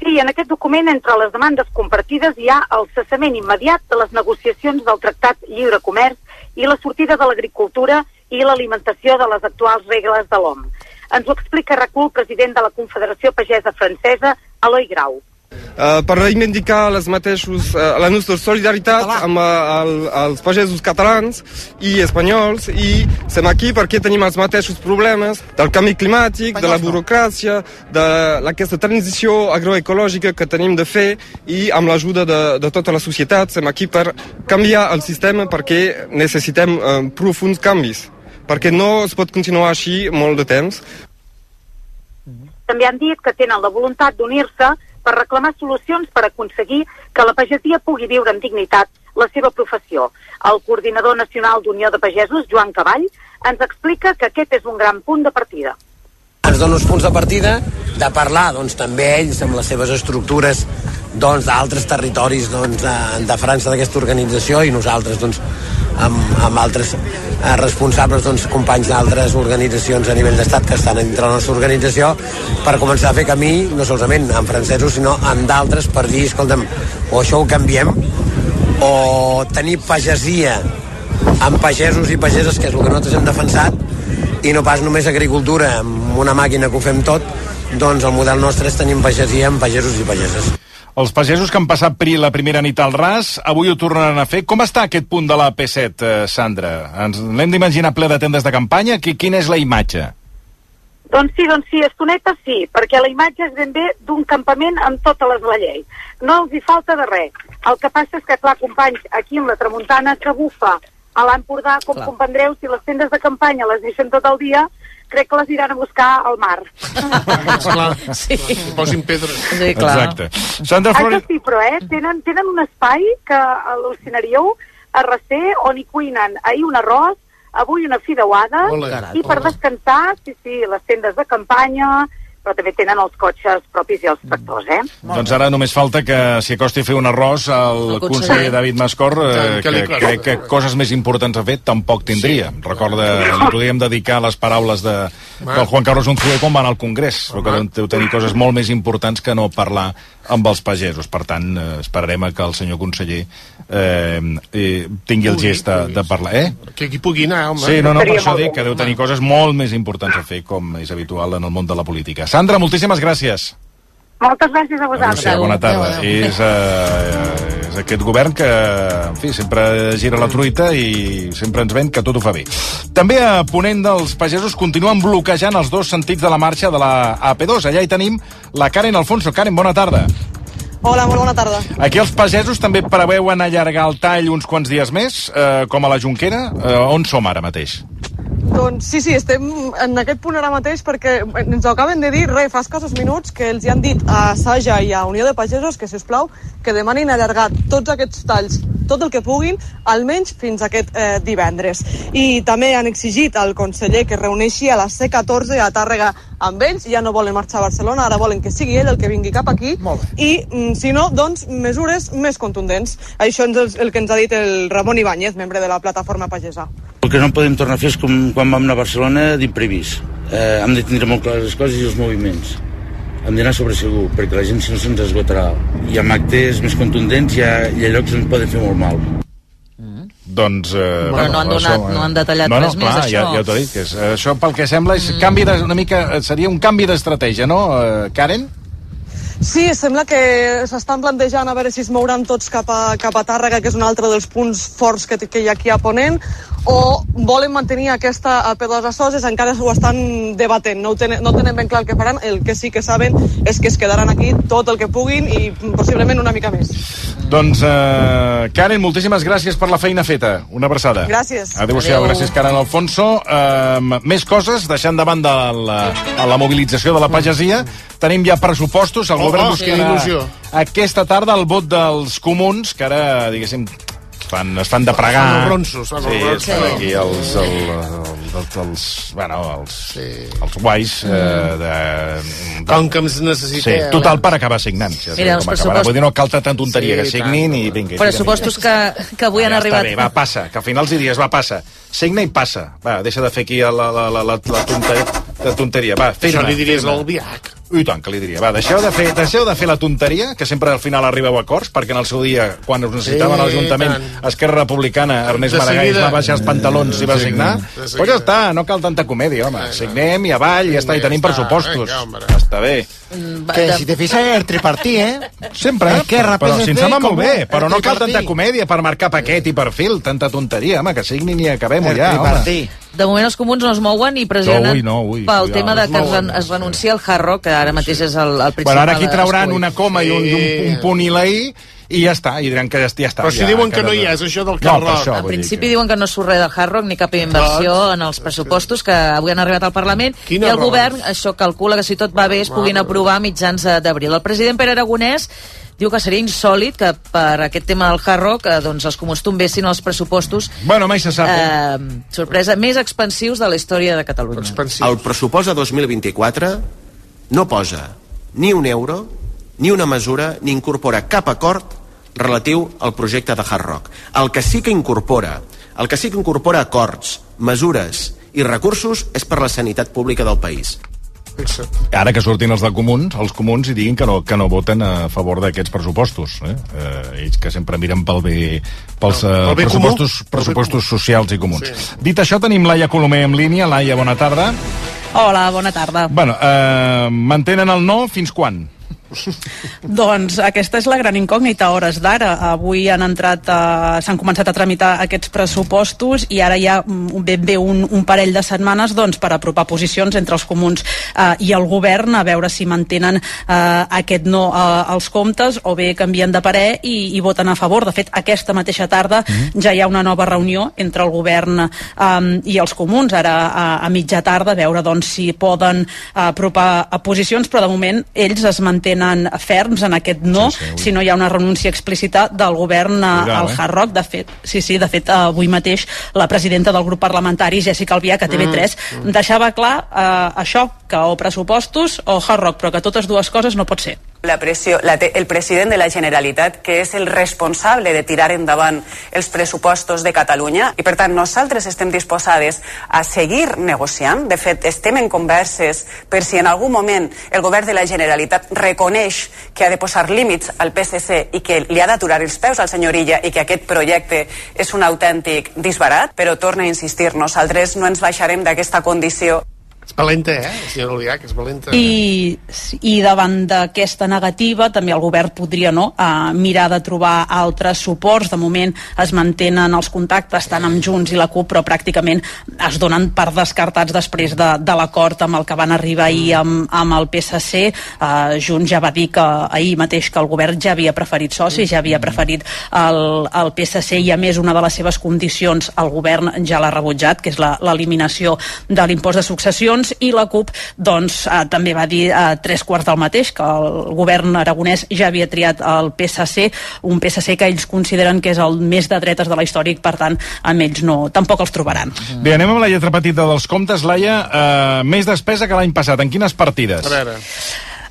Sí, en aquest document, entre les demandes compartides, hi ha el cessament immediat de les negociacions del Tractat Lliure Comerç i la sortida de l'agricultura i l'alimentació de les actuals regles de l'OM. Ens ho explica Racul, president de la Confederació Pagesa Francesa, Eloi Grau. Uh, per reivindicar les mateixos, uh, la nostra solidaritat amb uh, el, els pagesos catalans i espanyols i som aquí perquè tenim els mateixos problemes del canvi climàtic, de la burocràcia, de aquesta transició agroecològica que tenim de fer i amb l'ajuda de, de tota la societat som aquí per canviar el sistema perquè necessitem uh, profuns canvis perquè no es pot continuar així molt de temps També han dit que tenen la voluntat d'unir-se per reclamar solucions per aconseguir que la pagesia pugui viure amb dignitat la seva professió. El coordinador nacional d'Unió de Pagesos, Joan Cavall, ens explica que aquest és un gran punt de partida. Ens dona uns punts de partida de parlar doncs, també ells amb les seves estructures doncs, d'altres territoris doncs, de, de França d'aquesta organització i nosaltres doncs, amb, amb altres eh, responsables, doncs, companys d'altres organitzacions a nivell d'estat que estan dintre la nostra organització per començar a fer camí, no solament amb francesos, sinó amb d'altres per dir, escolta'm, o això ho canviem o tenir pagesia amb pagesos i pageses, que és el que nosaltres hem defensat, i no pas només agricultura amb una màquina que ho fem tot, doncs el model nostre és tenir pagesia amb pagesos i pageses. Els pagesos que han passat per la primera nit al ras, avui ho tornaran a fer. Com està aquest punt de la P7, eh, Sandra? Ens l'hem d'imaginar ple de tendes de campanya? Qui, quina és la imatge? Doncs sí, doncs sí, estoneta sí, perquè la imatge és ben bé d'un campament amb totes les de la llei. No els hi falta de res. El que passa és que, clar, companys, aquí amb la tramuntana que bufa a l'Empordà, com Clar. comprendreu, si les tendes de campanya les deixen tot el dia, crec que les iran a buscar al mar. Esclar, sí. posin pedres. Sí, clar. Exacte. Sandra Això Flores... sí, però, eh, tenen, tenen un espai que al·lucinaríeu a recer on hi cuinen ahir un arròs, avui una fideuada, i per descansar, sí, sí, les tendes de campanya, però també tenen els cotxes propis i els tractors, eh? Doncs ara només falta que s'hi acosti a fer un arròs al El conseller. conseller David Mascor, eh, Que- que crec que coses més importants ha fet tampoc tindria. Recorda, li podríem dedicar les paraules de, del Juan Carlos Unzué quan va anar al Congrés, però que deu tenir coses molt més importants que no parlar amb els pagesos. Per tant, eh, esperarem a que el senyor conseller eh, eh, tingui el Pugui, gest de, de parlar. Eh? Que aquí pugui anar, home. Sí, no, no, per això dic que deu tenir coses molt més importants a fer, com és habitual en el món de la política. Sandra, moltíssimes gràcies. Moltes gràcies a vosaltres. Adéu, bona tarda. És, uh, és aquest govern que, en fi, sempre gira la truita i sempre ens ven que tot ho fa bé. També a Ponent dels pagesos continuen bloquejant els dos sentits de la marxa de la AP2. Allà hi tenim la Karen Alfonso. Karen, bona tarda. Hola, molt bona tarda. Aquí els pagesos també preveuen allargar el tall uns quants dies més, eh, com a la Junquera. Eh, on som ara mateix? Doncs sí, sí, estem en aquest punt ara mateix perquè ens ho acaben de dir, re, fa escassos minuts, que els hi han dit a Saja i a Unió de Pagesos que, si us plau, que demanin allargar tots aquests talls tot el que puguin, almenys fins aquest eh, divendres. I també han exigit al conseller que reuneixi a les C14 a Tàrrega amb ells, ja no volen marxar a Barcelona, ara volen que sigui ell el que vingui cap aquí, i mm, si no, doncs, mesures més contundents. Això és el que ens ha dit el Ramon Ibáñez, membre de la plataforma pagesa. El que no podem tornar a fer és com quan vam anar a Barcelona d'imprevist. Eh, hem de tindre molt clares les coses i els moviments. Hem d'anar sobre segur, perquè la gent si no se'ns esgotarà. Hi ha actes més contundents, hi ha, hi ha llocs on poden fer molt mal. Doncs... Eh, Però no han donat- no han detallat no, no, res més, clar, això. Ja, ja t'ho dic. És, això pel que sembla és canvi de, una mica, seria un canvi d'estratègia, no, eh, Karen? Sí, sembla que s'estan plantejant a veure si es mouran tots cap a, cap a Tàrrega, que és un altre dels punts forts que, que hi ha aquí a Ponent, o volen mantenir aquesta a P2 a Soses, encara ho estan debatent, no, ho tenen, no tenen ben clar el que faran, el que sí que saben és que es quedaran aquí tot el que puguin i possiblement una mica més. Doncs, eh, Karen, moltíssimes gràcies per la feina feta. Una abraçada. Gràcies. Adéu-siau, Adéu. gràcies, Karen Alfonso. Eh, més coses, deixant de banda la, la mobilització de la pagesia, tenim ja pressupostos, el Oh, govern oh, buscarà il·lusió. aquesta tarda el vot dels comuns, que ara, diguéssim, es fan, es fan de pregar. Fan els ronsos, fan els sí, ronsos. estan aquí els, el, el, els, els, bueno, els, sí. els guais eh, de, de... Com que ens necessiteu. Sí, total per acabar signant. Ja Mira, els com acabarà. pressupost- Vull dir, no cal tanta tonteria, Sí, que signin tant. i vinga. i Pressupostos que, que avui ja han arribat... Bé, va, passa, que al final els dies va, passa. Signa i passa. Va, deixa de fer aquí la, la, la, la, la, la tonteria, la tonteria. Va, firma. Això li diries firma. I tant, que li diria. Va, deixeu de, fer, deixeu de fer la tonteria, que sempre al final arribeu a acords, perquè en el seu dia, quan us necessitaven Sí, a l'Ajuntament. Esquerra Republicana, Ernest De Maragall va baixar els pantalons i va Sí, signar. de Pues ja està, no cal tanta comèdia, home. Signem i avall, ja està, i tenim pressupostos. Està bé. Que si te fijas el tripartí, eh? Sempre, Esquerra, però si ens sembla molt bé, però no cal tanta comèdia per marcar paquet i perfil, tanta tonteria, home, que signin i acabem-ho ja, home. De moment els comuns no es mouen i pressionen Ui, no, ui, pel cuidado, tema no de que es, mouen, es renuncia al Hard Rock, que ara mateix és el, el principal Bueno, ara aquí trauran una coma i un, un, un punt i la i i ja està, i diran que ja, ja està. Però si ja, diuen que no hi és, això del No, Hard per Rock. això, En vull dir principi diuen que no surt res del Hard Rock ni cap inversió en els pressupostos que avui han arribat al Parlament Quina i el raó. govern això calcula que si tot va bé es puguin aprovar a mitjans d'abril. El president Pere Aragonès diu que seria insòlid que per aquest tema del Hard Rock eh, doncs els comuns tombessin els pressupostos Bueno, mai se sap. Eh? eh, sorpresa, més expansius de la història de Catalunya. El pressupost de 2024 no posa ni un euro, ni una mesura, ni incorpora cap acord relatiu al projecte de Hard Rock. El que sí que incorpora, el que sí que incorpora acords, mesures i recursos és per la sanitat pública del país. Ara que surtin els de comuns, els comuns i diguin que no, que no voten a favor d'aquests pressupostos. Eh? Eh, ells que sempre miren pel bé, pels eh, Pel bé pressupostos, comú. pressupostos socials i comuns. Sí. Dit això, tenim Laia Colomer en línia. Laia, bona tarda. Hola, bona tarda. Bueno, eh, mantenen el no fins quan? Doncs aquesta és la gran incògnita a hores d'ara. Avui han entrat, eh, s'han començat a tramitar aquests pressupostos i ara hi ha mm, ben bé un, un parell de setmanes doncs, per apropar posicions entre els comuns eh, i el govern a veure si mantenen eh, aquest no eh, als comptes o bé canvien de parer i, i voten a favor. De fet, aquesta mateixa tarda ja hi ha una nova reunió entre el govern eh, i els comuns, ara a, a mitja tarda, a veure doncs, si poden eh, apropar a posicions, però de moment ells es mantenen ferms en aquest no, sí, sí, si no hi ha una renúncia explícita del govern a, Cuidao, al eh? Hard Rock. De fet, sí, sí, de fet, avui mateix la presidenta del grup parlamentari, Jessica Albiach, a TV3, mm. deixava clar eh, això, que o pressupostos o Hard Rock, però que totes dues coses no pot ser. La pressió, la, el president de la Generalitat, que és el responsable de tirar endavant els pressupostos de Catalunya, i per tant nosaltres estem disposades a seguir negociant. De fet, estem en converses per si en algun moment el govern de la Generalitat reconeix que ha de posar límits al PSC i que li ha d'aturar els peus al senyor Illa i que aquest projecte és un autèntic disbarat, però torna a insistir, nosaltres no ens baixarem d'aquesta condició. És valenta, eh? El senyor Albiach és valenta. I, i davant d'aquesta negativa també el govern podria no, uh, mirar de trobar altres suports de moment es mantenen els contactes tant amb Junts i la CUP però pràcticament es donen per descartats després de, de l'acord amb el que van arribar ahir amb, amb el PSC uh, Junts ja va dir que ahir mateix que el govern ja havia preferit socis ja havia preferit el, el PSC i a més una de les seves condicions el govern ja l'ha rebutjat que és l'eliminació de l'impost de successions milions i la CUP doncs, eh, també va dir eh, tres quarts del mateix, que el govern aragonès ja havia triat el PSC, un PSC que ells consideren que és el més de dretes de la història i per tant amb ells no, tampoc els trobaran. Bé, anem amb la lletra petita dels comptes, Laia. Uh, més despesa que l'any passat. En quines partides? A veure...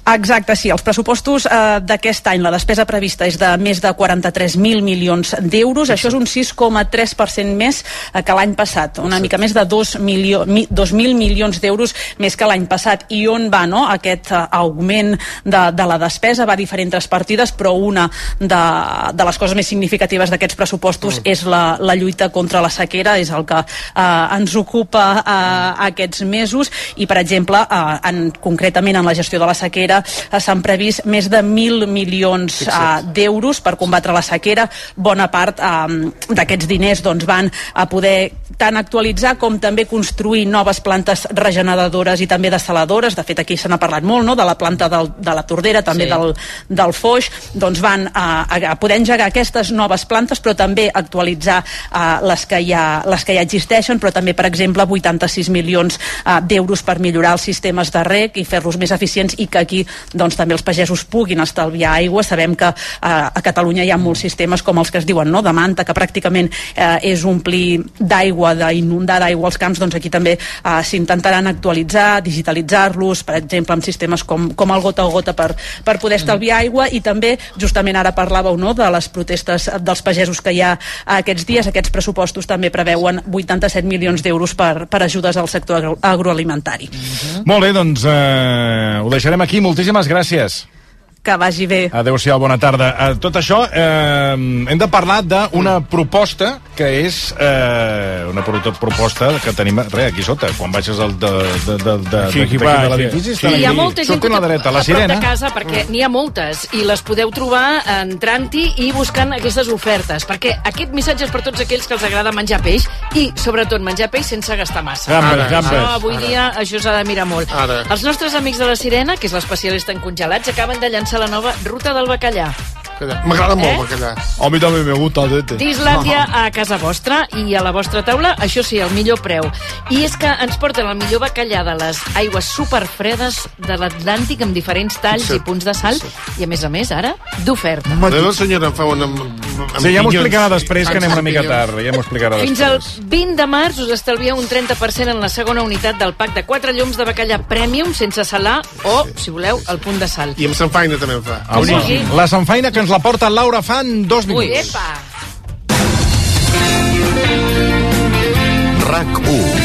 Exacte, sí. Els pressupostos eh, d'aquest any, la despesa prevista és de més de 43.000 milions d'euros. Això és un 6,3% més eh, que l'any passat. Una mica més de 2.000 milió, mi, 2.000 milions d'euros més que l'any passat. I on va no, aquest eh, augment de, de la despesa? Va a diferents partides, però una de, de les coses més significatives d'aquests pressupostos mm. és la, la lluita contra la sequera, és el que eh, ens ocupa eh, aquests mesos. I, per exemple, eh, en, concretament en la gestió de la sequera, sequera s'han previst més de 1.000 milions uh, d'euros per combatre la sequera. Bona part uh, d'aquests diners doncs, van a poder tant actualitzar com també construir noves plantes regeneradores i també desaladores. De fet, aquí se n'ha parlat molt, no?, de la planta del, de la Tordera, també sí. del, del Foix. Doncs van a, a poder engegar aquestes noves plantes, però també actualitzar uh, les, que ja, les que ja existeixen, però també, per exemple, 86 milions uh, d'euros per millorar els sistemes de rec i fer-los més eficients i que aquí doncs, també els pagesos puguin estalviar aigua. Sabem que eh, a Catalunya hi ha molts sistemes com els que es diuen no? de manta, que pràcticament eh, és omplir d'aigua, d'inundar d'aigua els camps, doncs aquí també eh, s'intentaran actualitzar, digitalitzar-los, per exemple, amb sistemes com, com el gota a gota per, per poder estalviar aigua i també, justament ara parlàveu no, de les protestes dels pagesos que hi ha aquests dies, aquests pressupostos també preveuen 87 milions d'euros per, per ajudes al sector agro agroalimentari. Uh -huh. Molt bé, doncs eh, ho deixarem aquí. Moltíssimes gràcies. Que vagi bé. Adéu-siau, bona tarda. Uh, tot això, eh, hem de parlar d'una proposta que és eh, una proposta que tenim re, aquí sota, quan baixes el de, de, de, de, sí, de, va, de l'edifici. Sí, hi ha molta gent que la dreta, la a prop sirena. de casa, perquè n'hi ha moltes, i les podeu trobar entrant-hi i buscant aquestes ofertes, perquè aquest missatge és per tots aquells que els agrada menjar peix, i sobretot menjar peix sense gastar massa. Gambes, gambes. No, avui dia això s'ha de mirar molt. Ara. Els nostres amics de la Sirena, que és l'especialista en congelats, acaben de llançar la nova ruta del bacallà. M'agrada molt Eh? el bacallà. A mi també me gusta, dete. D'Islàndia a casa vostra i a la vostra taula, això sí, el millor preu. I és que ens porten el millor bacallà de les aigües superfredes de l'Atlàntic amb diferents talls i punts de sal i, a més a més, ara, d'oferta. Adéu, senyora, em fa una... Sí, ja m'ho explicarà després, que anem una mica tard. Ja m'ho explicarà Fins al després. 20 de març us estalvieu un 30% en la segona unitat del pack de 4 llums de bacallà Premium sense salar o, si voleu, el punt de sal. I amb sanfaina també fa. El, la sanfaina que ens la porta Laura fa en dos Ui, minuts. epa! RAC 1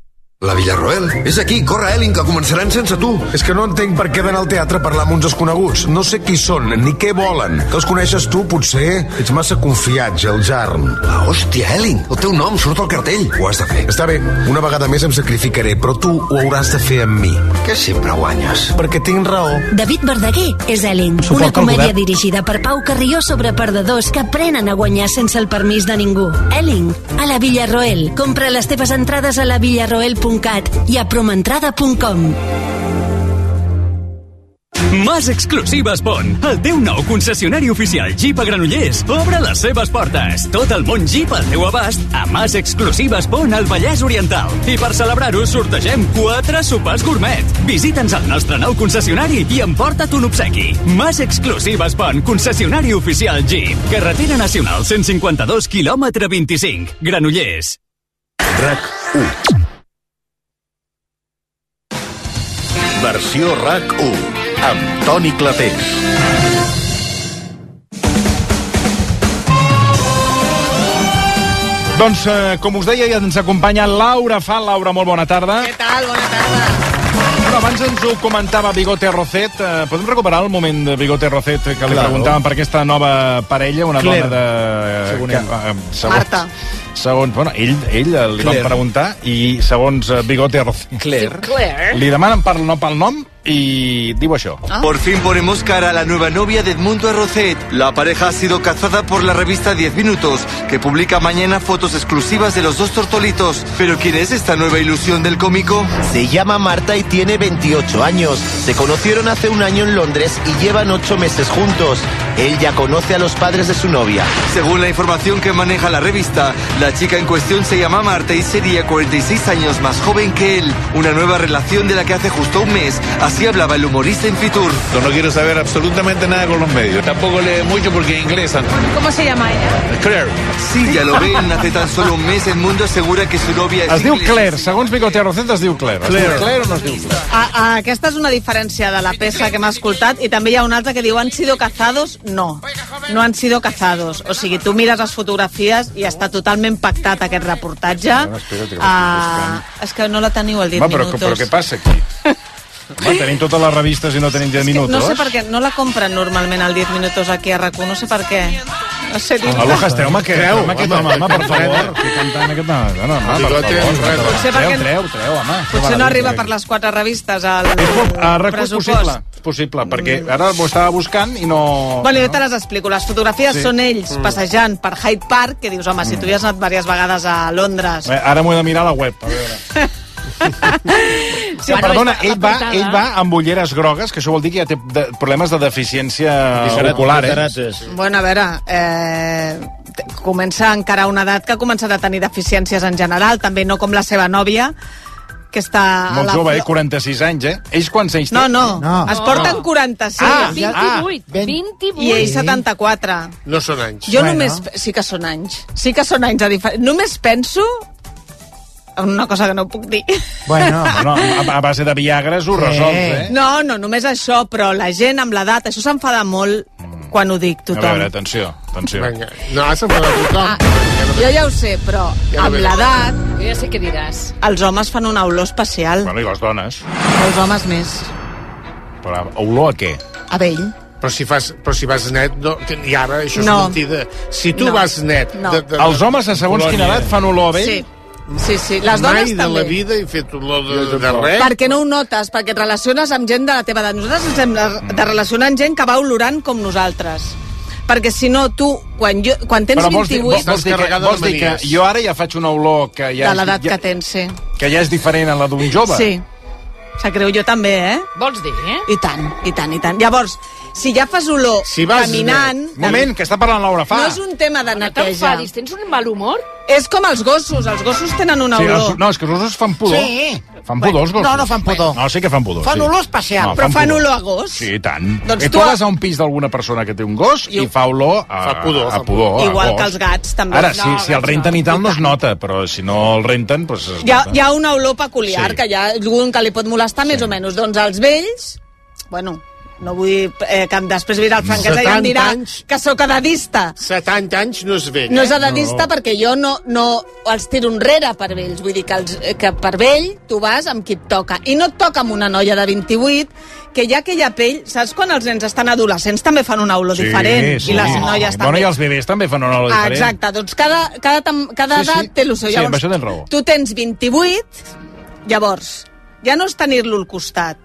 La Villarroel? És aquí, corre, Elin, que començaran sense tu. És que no entenc per què d'anar al teatre a parlar amb uns desconeguts. No sé qui són, ni què volen. Que els coneixes tu, potser? Ets massa confiat, Geljarn. La hòstia, Elin, el teu nom surt al cartell. Ho has de fer. Està bé, una vegada més em sacrificaré, però tu ho hauràs de fer amb mi. Que sempre guanyes. Perquè tinc raó. David Verdaguer és Suport una comèdia govern. dirigida per Pau Carrió sobre perdedors que aprenen a guanyar sense el permís de ningú. Ellen, a la Villarroel. Compra les teves entrades a la villarroel.cat i a promentrada.com. Mas Exclusives Pont, el teu nou concessionari oficial Jeep a Granollers, obre les seves portes. Tot el món Jeep al teu abast a Mas Exclusives Pont al Vallès Oriental. I per celebrar-ho sortegem quatre sopars gourmet. Visita'ns al nostre nou concessionari i emporta't un obsequi. Mas Exclusives Pont, concessionari oficial Jeep. Carretera Nacional 152 quilòmetre 25. Granollers. RAC 1 Versió RAC 1 amb Toni Clapés. Doncs, eh, com us deia, ja ens acompanya Laura Fal. Laura, molt bona tarda. Què tal? Bona tarda. Bueno, abans ens ho comentava Bigote Rocet. Eh, podem recuperar el moment de Bigote Rocet que li Claro. preguntàvem per aquesta nova parella, una Claire, dona de... segons que, eh, segons, Marta. Segons, bueno, ell, ell li van Claire. preguntar i segons eh, Bigote Rocet... Claire. Claire. Li demanen per, no pel nom i diu això. Por fin ponemos cara a la nueva novia de Edmundo Arrocet. La pareja ha sido cazada por la revista 10 Minutos, que publica mañana fotos exclusivas de los dos tortolitos. ¿Pero quién es esta nueva ilusión del cómico? Se llama Marta y tiene 28 años. Se conocieron hace un año en Londres y llevan 8 meses juntos. Él ya conoce a los padres de su novia. Según la información que maneja la revista, la chica en cuestión se llama Marta y sería 46 años más joven que él. Una nueva relación de la que hace justo un mes. Así hablaba el humorista en Fitur. No quiero saber absolutamente nada con los medios. Tampoco lee mucho porque es inglesa. ¿Cómo se llama ella? Claire. Sí, ya lo ven. Hace tan solo un mes Edmundo asegura que su novia es Es diu. Claire, segons Bigote Rocet es diu Claire. Es diu Claire. Claire o no es diu Claire? A, a, aquesta és una diferència de la peça que hem escoltat i també hi ha una altra que diu han sido cazados? No, no han sido cazados. O sigui, tu mires les fotografies i està totalment pactat aquest reportatge. Bueno, espera't, que Ah, és que no la teniu al 10 Home, però, minutos. però què passa aquí? Home, tenim totes les revistes i no tenim 10 minuts. No sé per què, no la compren normalment al 10 minutos aquí a rac no sé per què. No sé dir Aloha, treu-me aquest, Treu, treu aquest home, home, per favor. Que cantant aquest home, no, no, home, per favor. Potser Treu, treu, treu, home. Potser no arriba per les quatre revistes al RAC1 pressupost. possible, és possible, perquè ara ho estava buscant i no... Bueno, jo te les explico. Les fotografies Sí. són ells Mm. passejant per Hyde Park, que dius, home, si tu hi has anat diverses vegades a Londres... Bé, Ara m'ho he de mirar a la web, a veure. Sí, Bueno, perdona, ell va, portada. ell va amb ulleres grogues, que això vol dir que ja té de, problemes de deficiència Carat- ocular, eh? Bueno, a veure, eh, comença encara una edat que ha començat a tenir deficiències en general, també no com la seva nòvia, que està... a Molt la jove, eh? flor- 46 anys, eh? Ells quants anys No, té? no, no, es porten 46. Ah, ah, 28. I ell 74. No són anys. Jo només... Sí que són anys. Sí que són anys de diferència. Només penso en una cosa que no puc dir. Bueno, no, a, a base de Viagres ho resols, eh? No, no, només això, però la gent amb l'edat, això s'enfada molt quan ho dic A tothom. veure, atenció, atenció. Vinga, no, has enfadat tothom. Ah, jo ja ho sé, però Ja amb l'edat Jo ja sé què diràs. els homes fan una olor especial. Bueno, i les dones. Els homes més. Però olor a què? A vell. Però si, fas, però si vas net, no, i ara això és No. mentida. Si tu No. vas net... No. De, de, de, Els homes, a segons quina edat, fan olor a vell? Sí. Sí, sí, les Mai dones de també. la vida he fet olor de, de res. Perquè no ho notes, perquè et relaciones amb gent de la teva edat. Nosaltres ens hem de, de relacionar amb gent que va olorant com nosaltres. Perquè si no, tu, quan, jo, quan tens Però vols dir, 28... vols, dir que, vols dir que jo ara ja faig una olor que ja, de l'edat ja, que tens, sí. que ja és diferent a la d'un jove? Sí. Sap greu, jo també, eh? Vols dir, eh? I tant, i tant, i tant. Llavors, si ja fas olor Si vas caminant... Moment, que està parlant Laura Fa. No és un tema de No neteja. t'enfadis, tens un mal humor? És com els gossos, els gossos tenen una Sí, olor. els, no, és que els gossos fan pudor. Sí. Fan pudor, els gossos. No, no fan pudor. No, sí que fan pudor. Fan sí. olor especial. No, Però fan pudor. olor a gos. Sí, i tant. Doncs I tu tu a- vas a un pis d'alguna persona que té un gos i, fa olor a, Fa pudor, a fa pudor. a Igual gos. que els gats, també. Ara, No, si, si el renten no. i tal, no es nota, però si no el renten, doncs es Hi ha, hi ha una olor peculiar, Sí. que hi ha algun que li pot molestar més o menys. Doncs els vells, bueno, No vull eh, que després vindrà el franquesa i em 70 dirà anys. que sóc edadista. 70 anys no es ven, No és eh? edadista perquè jo no, no els tiro enrere per vells. Vull dir que, els, que per vell tu vas amb qui et toca. I no et toca amb una noia de 28 que ja aquella pell... Saps quan els nens estan adolescents també fan una olor diferent? I les noies Bueno, també. i els bebès també fan una olor Ah, diferent. exacte, doncs cada, cada, cada Sí, sí. edat té el seu. Sí, amb això tens raó. tu tens 28, llavors, ja no és tenir-lo al costat.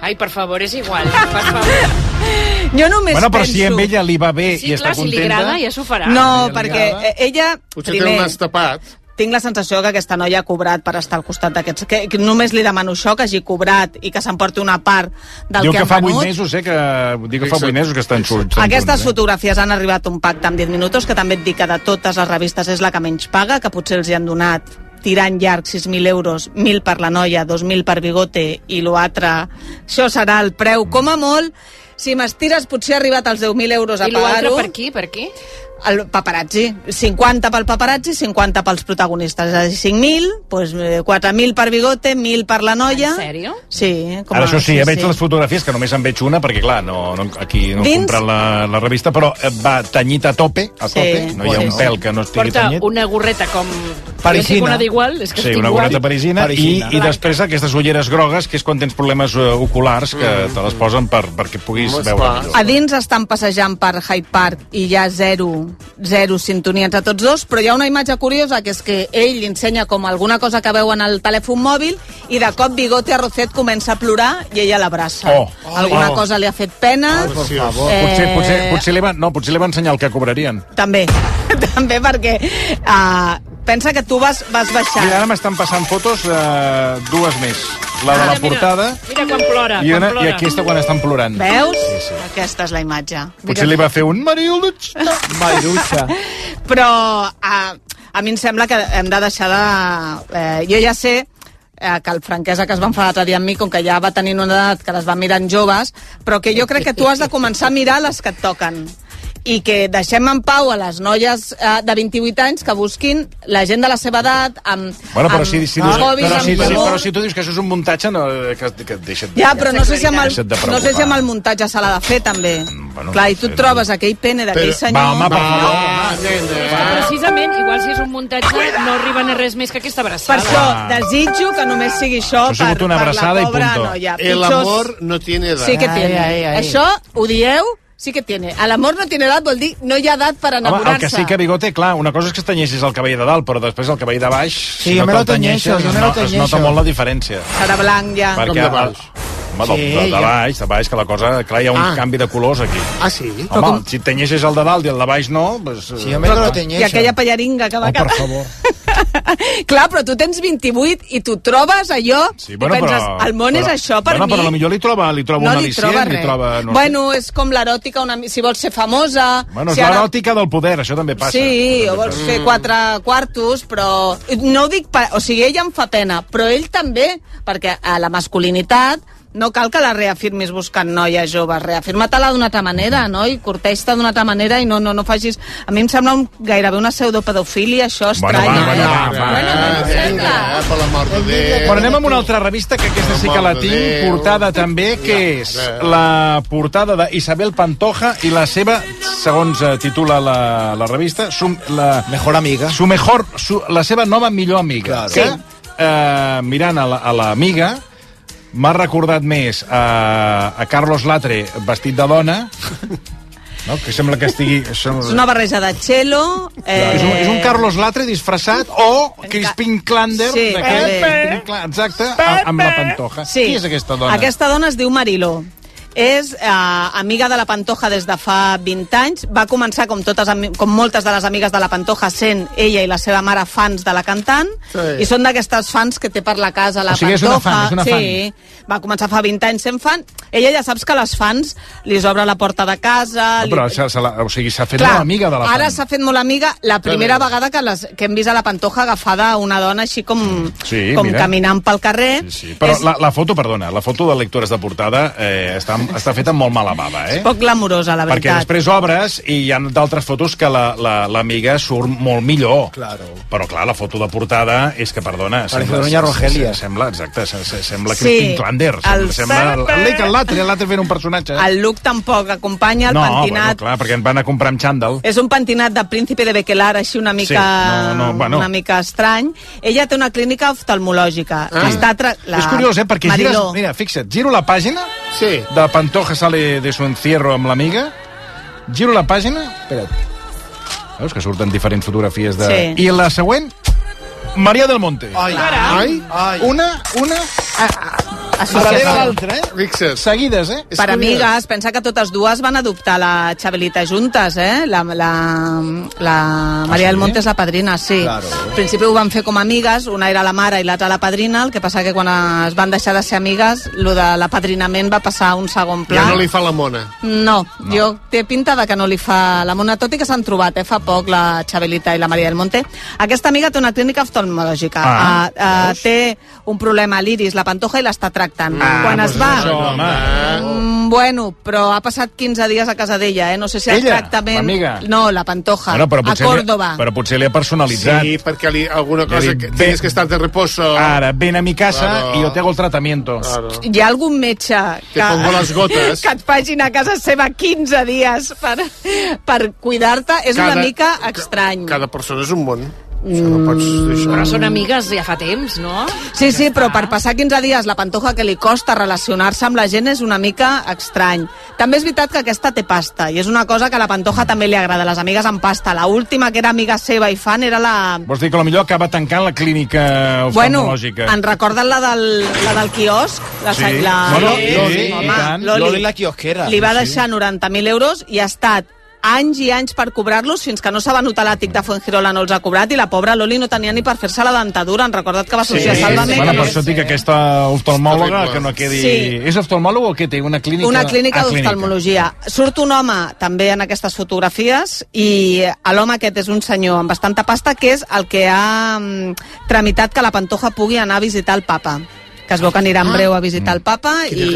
Ai, per favor, és igual. Per favor. Jo només Bueno, però penso... si amb ella li va bé Sí, i clar, està si li contenta... agrada, ja s'ho farà. No, Si perquè agrada. eh, ella... Potser té el nas tapat. tinc la sensació que aquesta noia ha cobrat per estar al costat d'aquests... Que, que només li demano això, que hagi cobrat i que s'emporti una part del Diu que, que han fa 8 venut. mesos, eh, que... Diu que fa 8 mesos que estan surts. Aquestes fotografies han arribat a un pacte amb 10 minuts, que també et dic que de totes les revistes és la que menys paga, que potser els hi han donat tirant llarg 6.000 euros, 1.000 per la noia, 2.000 per bigote i l'altre, això serà el preu, com a molt, si m'estires potser ha arribat als 10.000 euros a I l'altre pagar-ho. per qui? Per qui? El paparazzi. 50 pel paparazzi, 50 pels protagonistes. És a dir, 5.000, doncs, eh, 4.000 per bigote, 1.000 per la noia. En sèrio? Sí. Com Ara, a- això sí, ja veig les fotografies, que només en veig una, perquè, clar, no, no, aquí no he Dins- comprat la, la revista, però eh, va tenyit a tope, a Sí. tope, no hi ha Sí, un sí. pèl que no estigui Porta tenyit. una gorreta com... Parisina. Jo una d'igual, és que Sí, estic una igual. gorreta parisina, i, i després aquestes ulleres grogues, que és quan tens problemes uh, oculars, que te les posen per, perquè puguis Home, veure esclar. millor. A dins estan passejant per Hyde Park i hi ha zero, zero sintonia entre tots dos, però hi ha una imatge curiosa, que és que ell li ensenya com alguna cosa que veu en el telèfon mòbil i de cop Bigote Arrocet comença a plorar i ella l'abraça. Oh. Alguna Oh. cosa li ha fet pena. Ai, per favor. Eh, Potser, potser, potser, li va, no, potser li va ensenyar el que cobrarien. També, també perquè uh, pensa que tu vas, vas baixar. Mira, ara m'estan passant fotos, eh, dues més. La de la Mira, portada Mira quan plora, i, quan una, i plora. aquesta quan estan plorant. Veus? Sí, sí. Aquesta és la imatge. Potser li va fer un Mariluch. Marilucha. Però a, a mi em sembla que hem de deixar de... Eh, jo ja sé eh, que el franquesa que es va enfadar l'altre dia amb mi, com que ja va tenir una edat que les va mirant joves, però que jo crec que tu has de començar a mirar les que et toquen i que deixem en pau a les noies eh, de 28 anys que busquin la gent de la seva edat amb, Bueno, però amb si, si, hobbies, però, amb si, color. però si tu dius que això és un muntatge, no, que, que et deixa't... Ja, però no sé, si amb el, no sé si amb el muntatge se l'ha de fer, també. bueno, Clar, i tu et trobes aquell pene d'aquell Però- senyor... Va, home, per favor. Precisament, igual si és un muntatge, no arriben a res més que aquesta Per abraçada. això desitjo que només sigui això, Això per, una per la pobra punto. noia. El Pitjors- amor no tiene edad. Sí que tiene. Ai, ai, ai. Això ho dieu? Sí que tiene. El amor no tiene edat vol dir no hi ha edat per Home, enamorar-se. el que sí que Bigote, clar, una cosa és que es tenyeixis el cabell de dalt, però després el cabell de baix, Sí, jo me te'l tenyeixes, jo me lo no, es nota molt la diferència. Serà blanc ja. Perquè, de baix. Home, de, Sí, de, de ja. baix, de baix, que la cosa... Clar, hi ha un Ah. canvi de colors aquí. Ah, sí? Home, si et tenyeixes el de dalt i el de baix no, doncs... Sí, jo me lo I aquella pallaringa que va Oh, per favor. Clar, però tu tens 28 i tu trobes allò Sí, i bueno, penses, però, el món és però, això per bueno, mi. però potser li troba, li troba no un li troba li troba... No bueno, és com l'eròtica, una... si vols ser famosa... bueno és si ara- l'eròtica del poder, això també passa. Sí, o vols fer quatre quartos, però no ho dic... Per... O sigui, ella em fa pena, però ell també, perquè a la masculinitat no cal que la reafirmis buscant noies joves, reafirma-te-la d'una altra manera, no? I corteix-te d'una altra manera i no, no, no facis... A mi em sembla un, gairebé una pseudopedofília, això Bueno, estranya. va, eh? bueno, va, va. Bueno, no em sembla. Per l'amor de Déu. Bueno, anem amb una altra revista, que aquesta sí que la tinc, portada també, que és la portada d'Isabel Pantoja i la seva, segons eh, titula la, la revista, su, la, Mejor amiga. su mejor, su, la seva nova millor amiga. Claro. Que, eh, mirant a la- a l'amiga, m'ha recordat més a, a Carlos Latre vestit de dona, no? que sembla que estigui... Sembla... És una barreja de cello... Eh... És un, és un Carlos Latre disfressat o Crispin Klander Sí. Crispin Kla- exacte, amb, amb la Pantoja. Sí. Qui és aquesta dona? Aquesta dona es diu Mariló. És eh, amiga de la Pantoja des de fa 20 anys. Va començar, com, totes, com moltes de les amigues de la Pantoja, sent ella i la seva mare fans de la cantant. Sí. I són d'aquestes fans que té per la casa la O sigui, és una Pantoja. fan, és una sí, va començar fa 20 anys sent fan. Ella ja saps que les fans li obre la porta de casa... No, però li... se, se la, o sigui, s'ha fet Clar, molt amiga de la ara s'ha fet molt amiga la primera bé. vegada que, les, que hem vist a la Pantoja agafada una dona així com, Sí, com mira. caminant pel carrer. Sí, però És la, la foto, perdona, la foto de lectures de portada eh, està, està feta amb molt mala bava, eh? poc glamurosa, la Perquè veritat. després obres i hi ha d'altres fotos que l'amiga la, l'amiga surt molt millor. Claro. Però clar, la foto de portada és que, perdona... Parece doña Rogelia. Sembla, exacte, se- se- sembla Sí, Crispin Klander. el Sembla, sembla l'altre, l'altre fent un personatge. El look tampoc acompanya el no, pentinat. bueno, clar, perquè en van a comprar amb xandall. És un pentinat de príncipe de Bequelar, així una mica, Sí, no, no, bueno. una mica estrany. Ella té una clínica oftalmològica. Ah. Està tra... la... És curiós, eh? Perquè gires... Mariló. Mira, fixa't, giro la pàgina sí. de Pantoja sale de su encierro amb l'amiga, giro la pàgina... Espera't. Veus que surten diferents fotografies de... Sí. I la següent, Maria del Monte. Ai. Ai. Ai. Una, una... Associació. Darrere l'altra, eh? Fixa't. Seguides, eh? Per amigues, pensa que totes dues van adoptar la Xabelita juntes, eh? La, la, la Maria sí? del Monte és la padrina, sí. Claro. Al principi ho van fer com a amigues, una era la mare i l'altra la padrina, el que passa que quan es van deixar de ser amigues, lo de l'apadrinament va passar a un segon pla. Ja no li fa la mona. No, no, jo té pinta de que no li fa la mona, tot i que s'han trobat, eh, fa poc, la Xabelita i la Maria del Monte. Aquesta amiga té una clínica oftalmològica. Ah, Ah, ah, té un problema a l'iris, la pantoja, i l'està tractant. Ah, Quan es doncs va... això, home. Mm, bueno, però ha passat 15 dies a casa d'ella, eh? No sé si el Ella, tractament... l'amiga? No, la pantoja, Bueno, però a potser Córdoba. Li, però potser li ha personalitzat. Sí, perquè li, alguna cosa dic, que ve- tienes que estar de reposo. Ara, ven a mi casa Claro. y yo te hago el tratamiento. Claro. Hi ha algun metge que, Te pongo las gotes. que et facin a casa seva 15 dies per, per cuidar-te és una mica estrany. Cada persona és un món. No pots això. Però són amigues ja fa temps, no? Sí, sí, però per passar 15 dies la pantoja que li costa relacionar-se amb la gent és una mica estrany. També és veritat que aquesta té pasta, i és una cosa que a la pantoja també li agrada, les amigues amb pasta. La última que era amiga seva i fan era la... Vols dir que potser acaba tancant la clínica Bueno, oftalmològica? en recorden la del, la del quiosc? La, Sí. la, Bueno, Loli, sí, i home. Loli, Loli la quiosquera. Li va Sí. deixar 90.000 euros i ha estat anys i anys per cobrar-los fins que no s'ha venut a l'àtic de Fuengirola no els ha cobrat i la pobra Loli no tenia ni per fer-se la dentadura han recordat que va associar sí, Sálvame Bueno, que per no- això dic que aquesta oftalmòloga que no quedi... Sí. És oftalmòleg o què té? Una clínica? una clínica d'oftalmologia. Surt un home també en aquestes fotografies i l'home aquest és un senyor amb bastanta pasta que és el que ha mm, tramitat que la Pantoja pugui anar a visitar el papa que es veu que anirà en breu a visitar el papa i,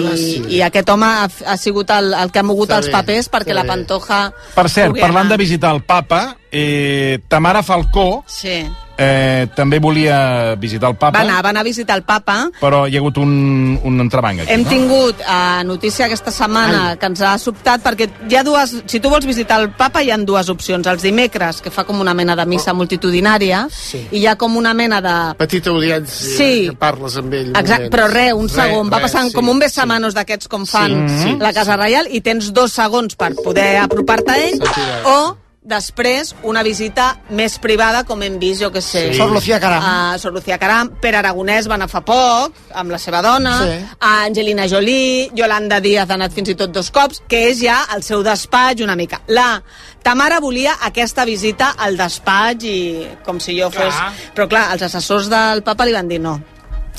i aquest home ha, ha sigut el, el que ha mogut Està els bé, papers perquè està la bé. Pantoja Per cert, parlant anar. de visitar el papa, eh, Tamara Falcó Sí. Eh, també volia visitar el papa, Va anar, va anar a visitar el papa però hi ha hagut un, un entrebanc aquí, Hem no? tingut eh, notícia aquesta setmana que ens ha sobtat perquè hi ha dues... Si tu vols visitar el papa hi han dues opcions. Els dimecres, que fa com una mena de missa multitudinària, Sí. i hi ha com una mena de... Petita audiència, Sí. que parles amb ell. Exacte, però res, un segon. Va res, passant sí, com un besamanos d'aquests com fan Sí, sí, la Casa Reial i tens dos segons per poder apropar-te a ell o després una visita més privada com hem vist, jo que sé Sí. Sor Lucía Caram. a Sor Lucía Caram Pere Aragonès va anar fa poc amb la seva dona Sí. a Angelina Jolie Yolanda Díaz ha anat fins i tot dos cops que és ja el seu despatx una mica la Tamara volia aquesta visita al despatx i com si jo fos... Clar. Però clar, els assessors del papa li van dir no,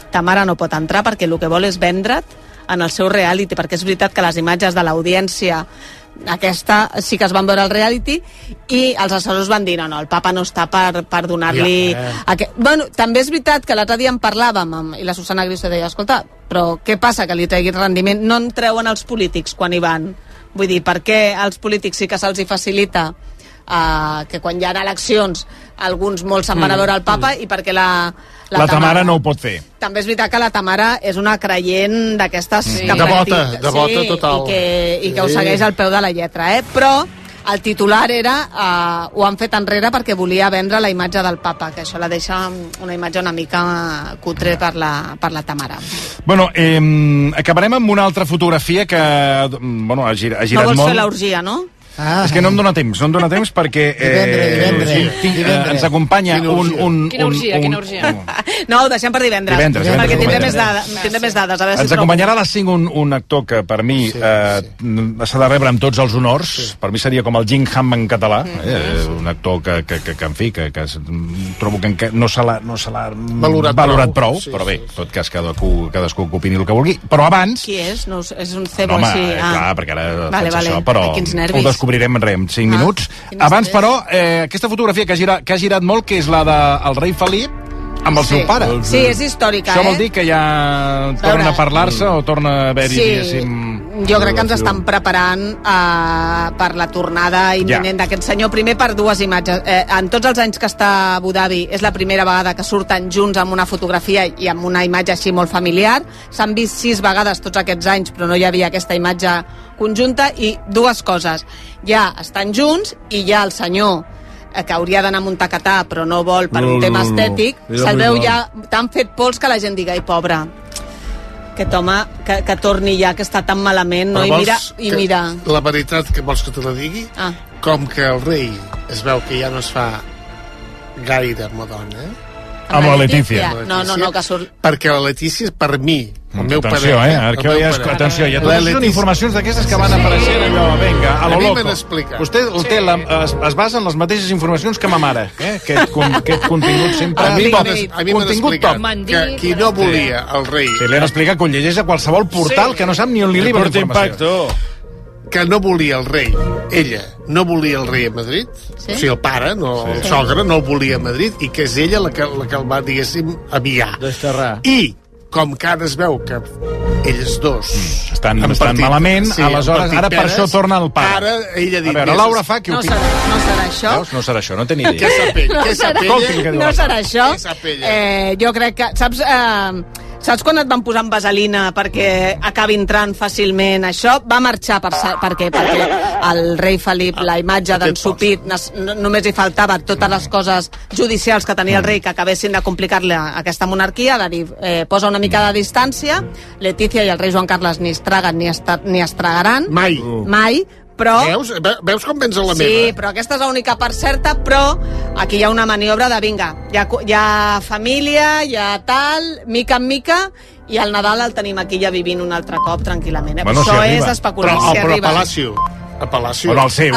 Tamara no pot entrar perquè el que vol és vendre't en el seu reality, perquè és veritat que les imatges de l'audiència aquesta sí que es van veure al reality i els assessors van dir no, no, el papa no està per, per donar-li... Ja, eh. Aquest... Bueno, també és veritat que l'altre dia en parlàvem amb, i la Susana Griso deia, escolta, però què passa que li treguin rendiment? No en treuen els polítics quan hi van. Vull dir, per què als polítics sí que se'ls facilita uh, que quan hi ha eleccions alguns molts se'n van a veure el papa i perquè la, La, la Tamara no ho pot fer. també és veritat que la Tamara és una creient d'aquestes Sí. que Devota, practica- devota sí, total. I que, i que ho Sí. segueix al peu de la lletra, eh? Però el titular era, uh, ho han fet enrere perquè volia vendre la imatge del papa, que això la deixa una imatge una mica cutre per la, per la Tamara. Bueno, eh, acabarem amb una altra fotografia que mm, bueno, ha, girat, ha No girat vols molt. fer l'orgia, no? Ah, És que no em dona temps, no em dona temps perquè Divendres, divendres, sí, tinc, eh, divendres. ens acompanya Quina un, orgia. un, Quina orgia, un, quina un, orgia. No, ho deixem per divendres. Divendres, perquè divendres, tindré divendres. més, dades, tindré més dades. A veure Ens si trobo. acompanyarà a les 5 un, un actor que per mi Sí, eh, s'ha de rebre amb tots els honors. Per mi seria com el Jim Ham en català. Eh, un actor que, que, que, que en fi, que, que es- trobo que no se l'ha no se Valorat valorat prou. prou, Sí, però bé, sí, en tot cas cadascú, cadascú que opini el que vulgui. Però abans... Qui és? No, és un No, cebo home, així. eh, clar, perquè ara Vale, vale, això, però quins nervis. Descobrirem en en 5 Ah, minuts. Abans, però, eh, aquesta fotografia que ha, girat, que ha girat molt, que és la del rei Felip amb el Sí. seu pare. Sí, és històrica, Això eh? vol dir que ja tornen a parlar-se o torna a haver-hi, Sí. diguéssim... jo crec que ens estan preparant eh, per la tornada imminent Ja. d'aquest senyor. Primer per dues imatges. Eh, en tots els anys que està a Abu Dhabi és la primera vegada que surten junts amb una fotografia i amb una imatge així molt familiar. S'han vist sis vegades tots aquests anys, però no hi havia aquesta imatge conjunta. I dues coses. Ja estan junts i ja el senyor eh, que hauria d'anar a Montacatà però no vol per No, un no, tema no, no. estètic, Mira, se'l mira. veu ja tan fet pols que la gent diga, ai, pobre, aquest home que, que torni ja, que està tan malament, no? I mira, i que- mira. La veritat que vols que te la digui? Ah. Com que el rei es veu que ja no es fa gaire Madonna, eh? Amb la Letícia. No, no, no, que surt... Perquè la Letícia, per mi, el meu Atenció, parer... eh? el Aquí meu ja és, atenció, ja totes són informacions d'aquestes que van Sí. apareixent allò, vinga, a lo loco. Vostè el té la, es, es basa en les mateixes informacions que ma mare, eh? Aquest, con, aquest contingut sempre... A mi m'han a mi m'han contingut explicat top. que qui no volia el rei... Sí, li han explicat que ho llegeix a qualsevol portal Sí. que no sap ni on li Que arriba la informació. Que no volia el rei, ella no volia el rei a Madrid, Sí? o sigui, el pare, no, Sí. el sogre, no el volia a Madrid, i que és ella la que, la que el va, diguéssim, aviar. Desterrar. I, com que ara es veu que ells dos... Mm, Estan, han estan partit- malament, sí, aleshores, partit ara per això torna el pare. Ara ella dit... A veure, "Mira, Laura fa, què No opina? serà, no serà això. Veus? No serà això, no té ni idea. Què sap ell? No Què sap no serà això. Què sap ella? Eh, jo crec que... Saps, eh, saps quan et van posar amb vaselina perquè acabi entrant fàcilment això? Va marxar per, per què? Perquè el rei Felip, la imatge d'en Supit, només hi faltava totes les coses judicials que tenia el rei que acabessin de complicar-li aquesta monarquia, de dir, eh, posa una mica de distància, Letícia i el rei Joan Carles ni es traguen ni, esta, ni es tragaran. Mai. Mai, però... Veus? Ve- Veus com vens a la Sí, meva? però aquesta és l'única part certa, però aquí hi ha una maniobra de vinga, hi ha, hi ha família, hi ha tal, mica en mica, i el Nadal el tenim aquí ja vivint un altre cop tranquil·lament. Eh? Bueno, Això si és arriba. especular, Però, si però a arriba. Palacio. A Palacio. Bueno, el seu.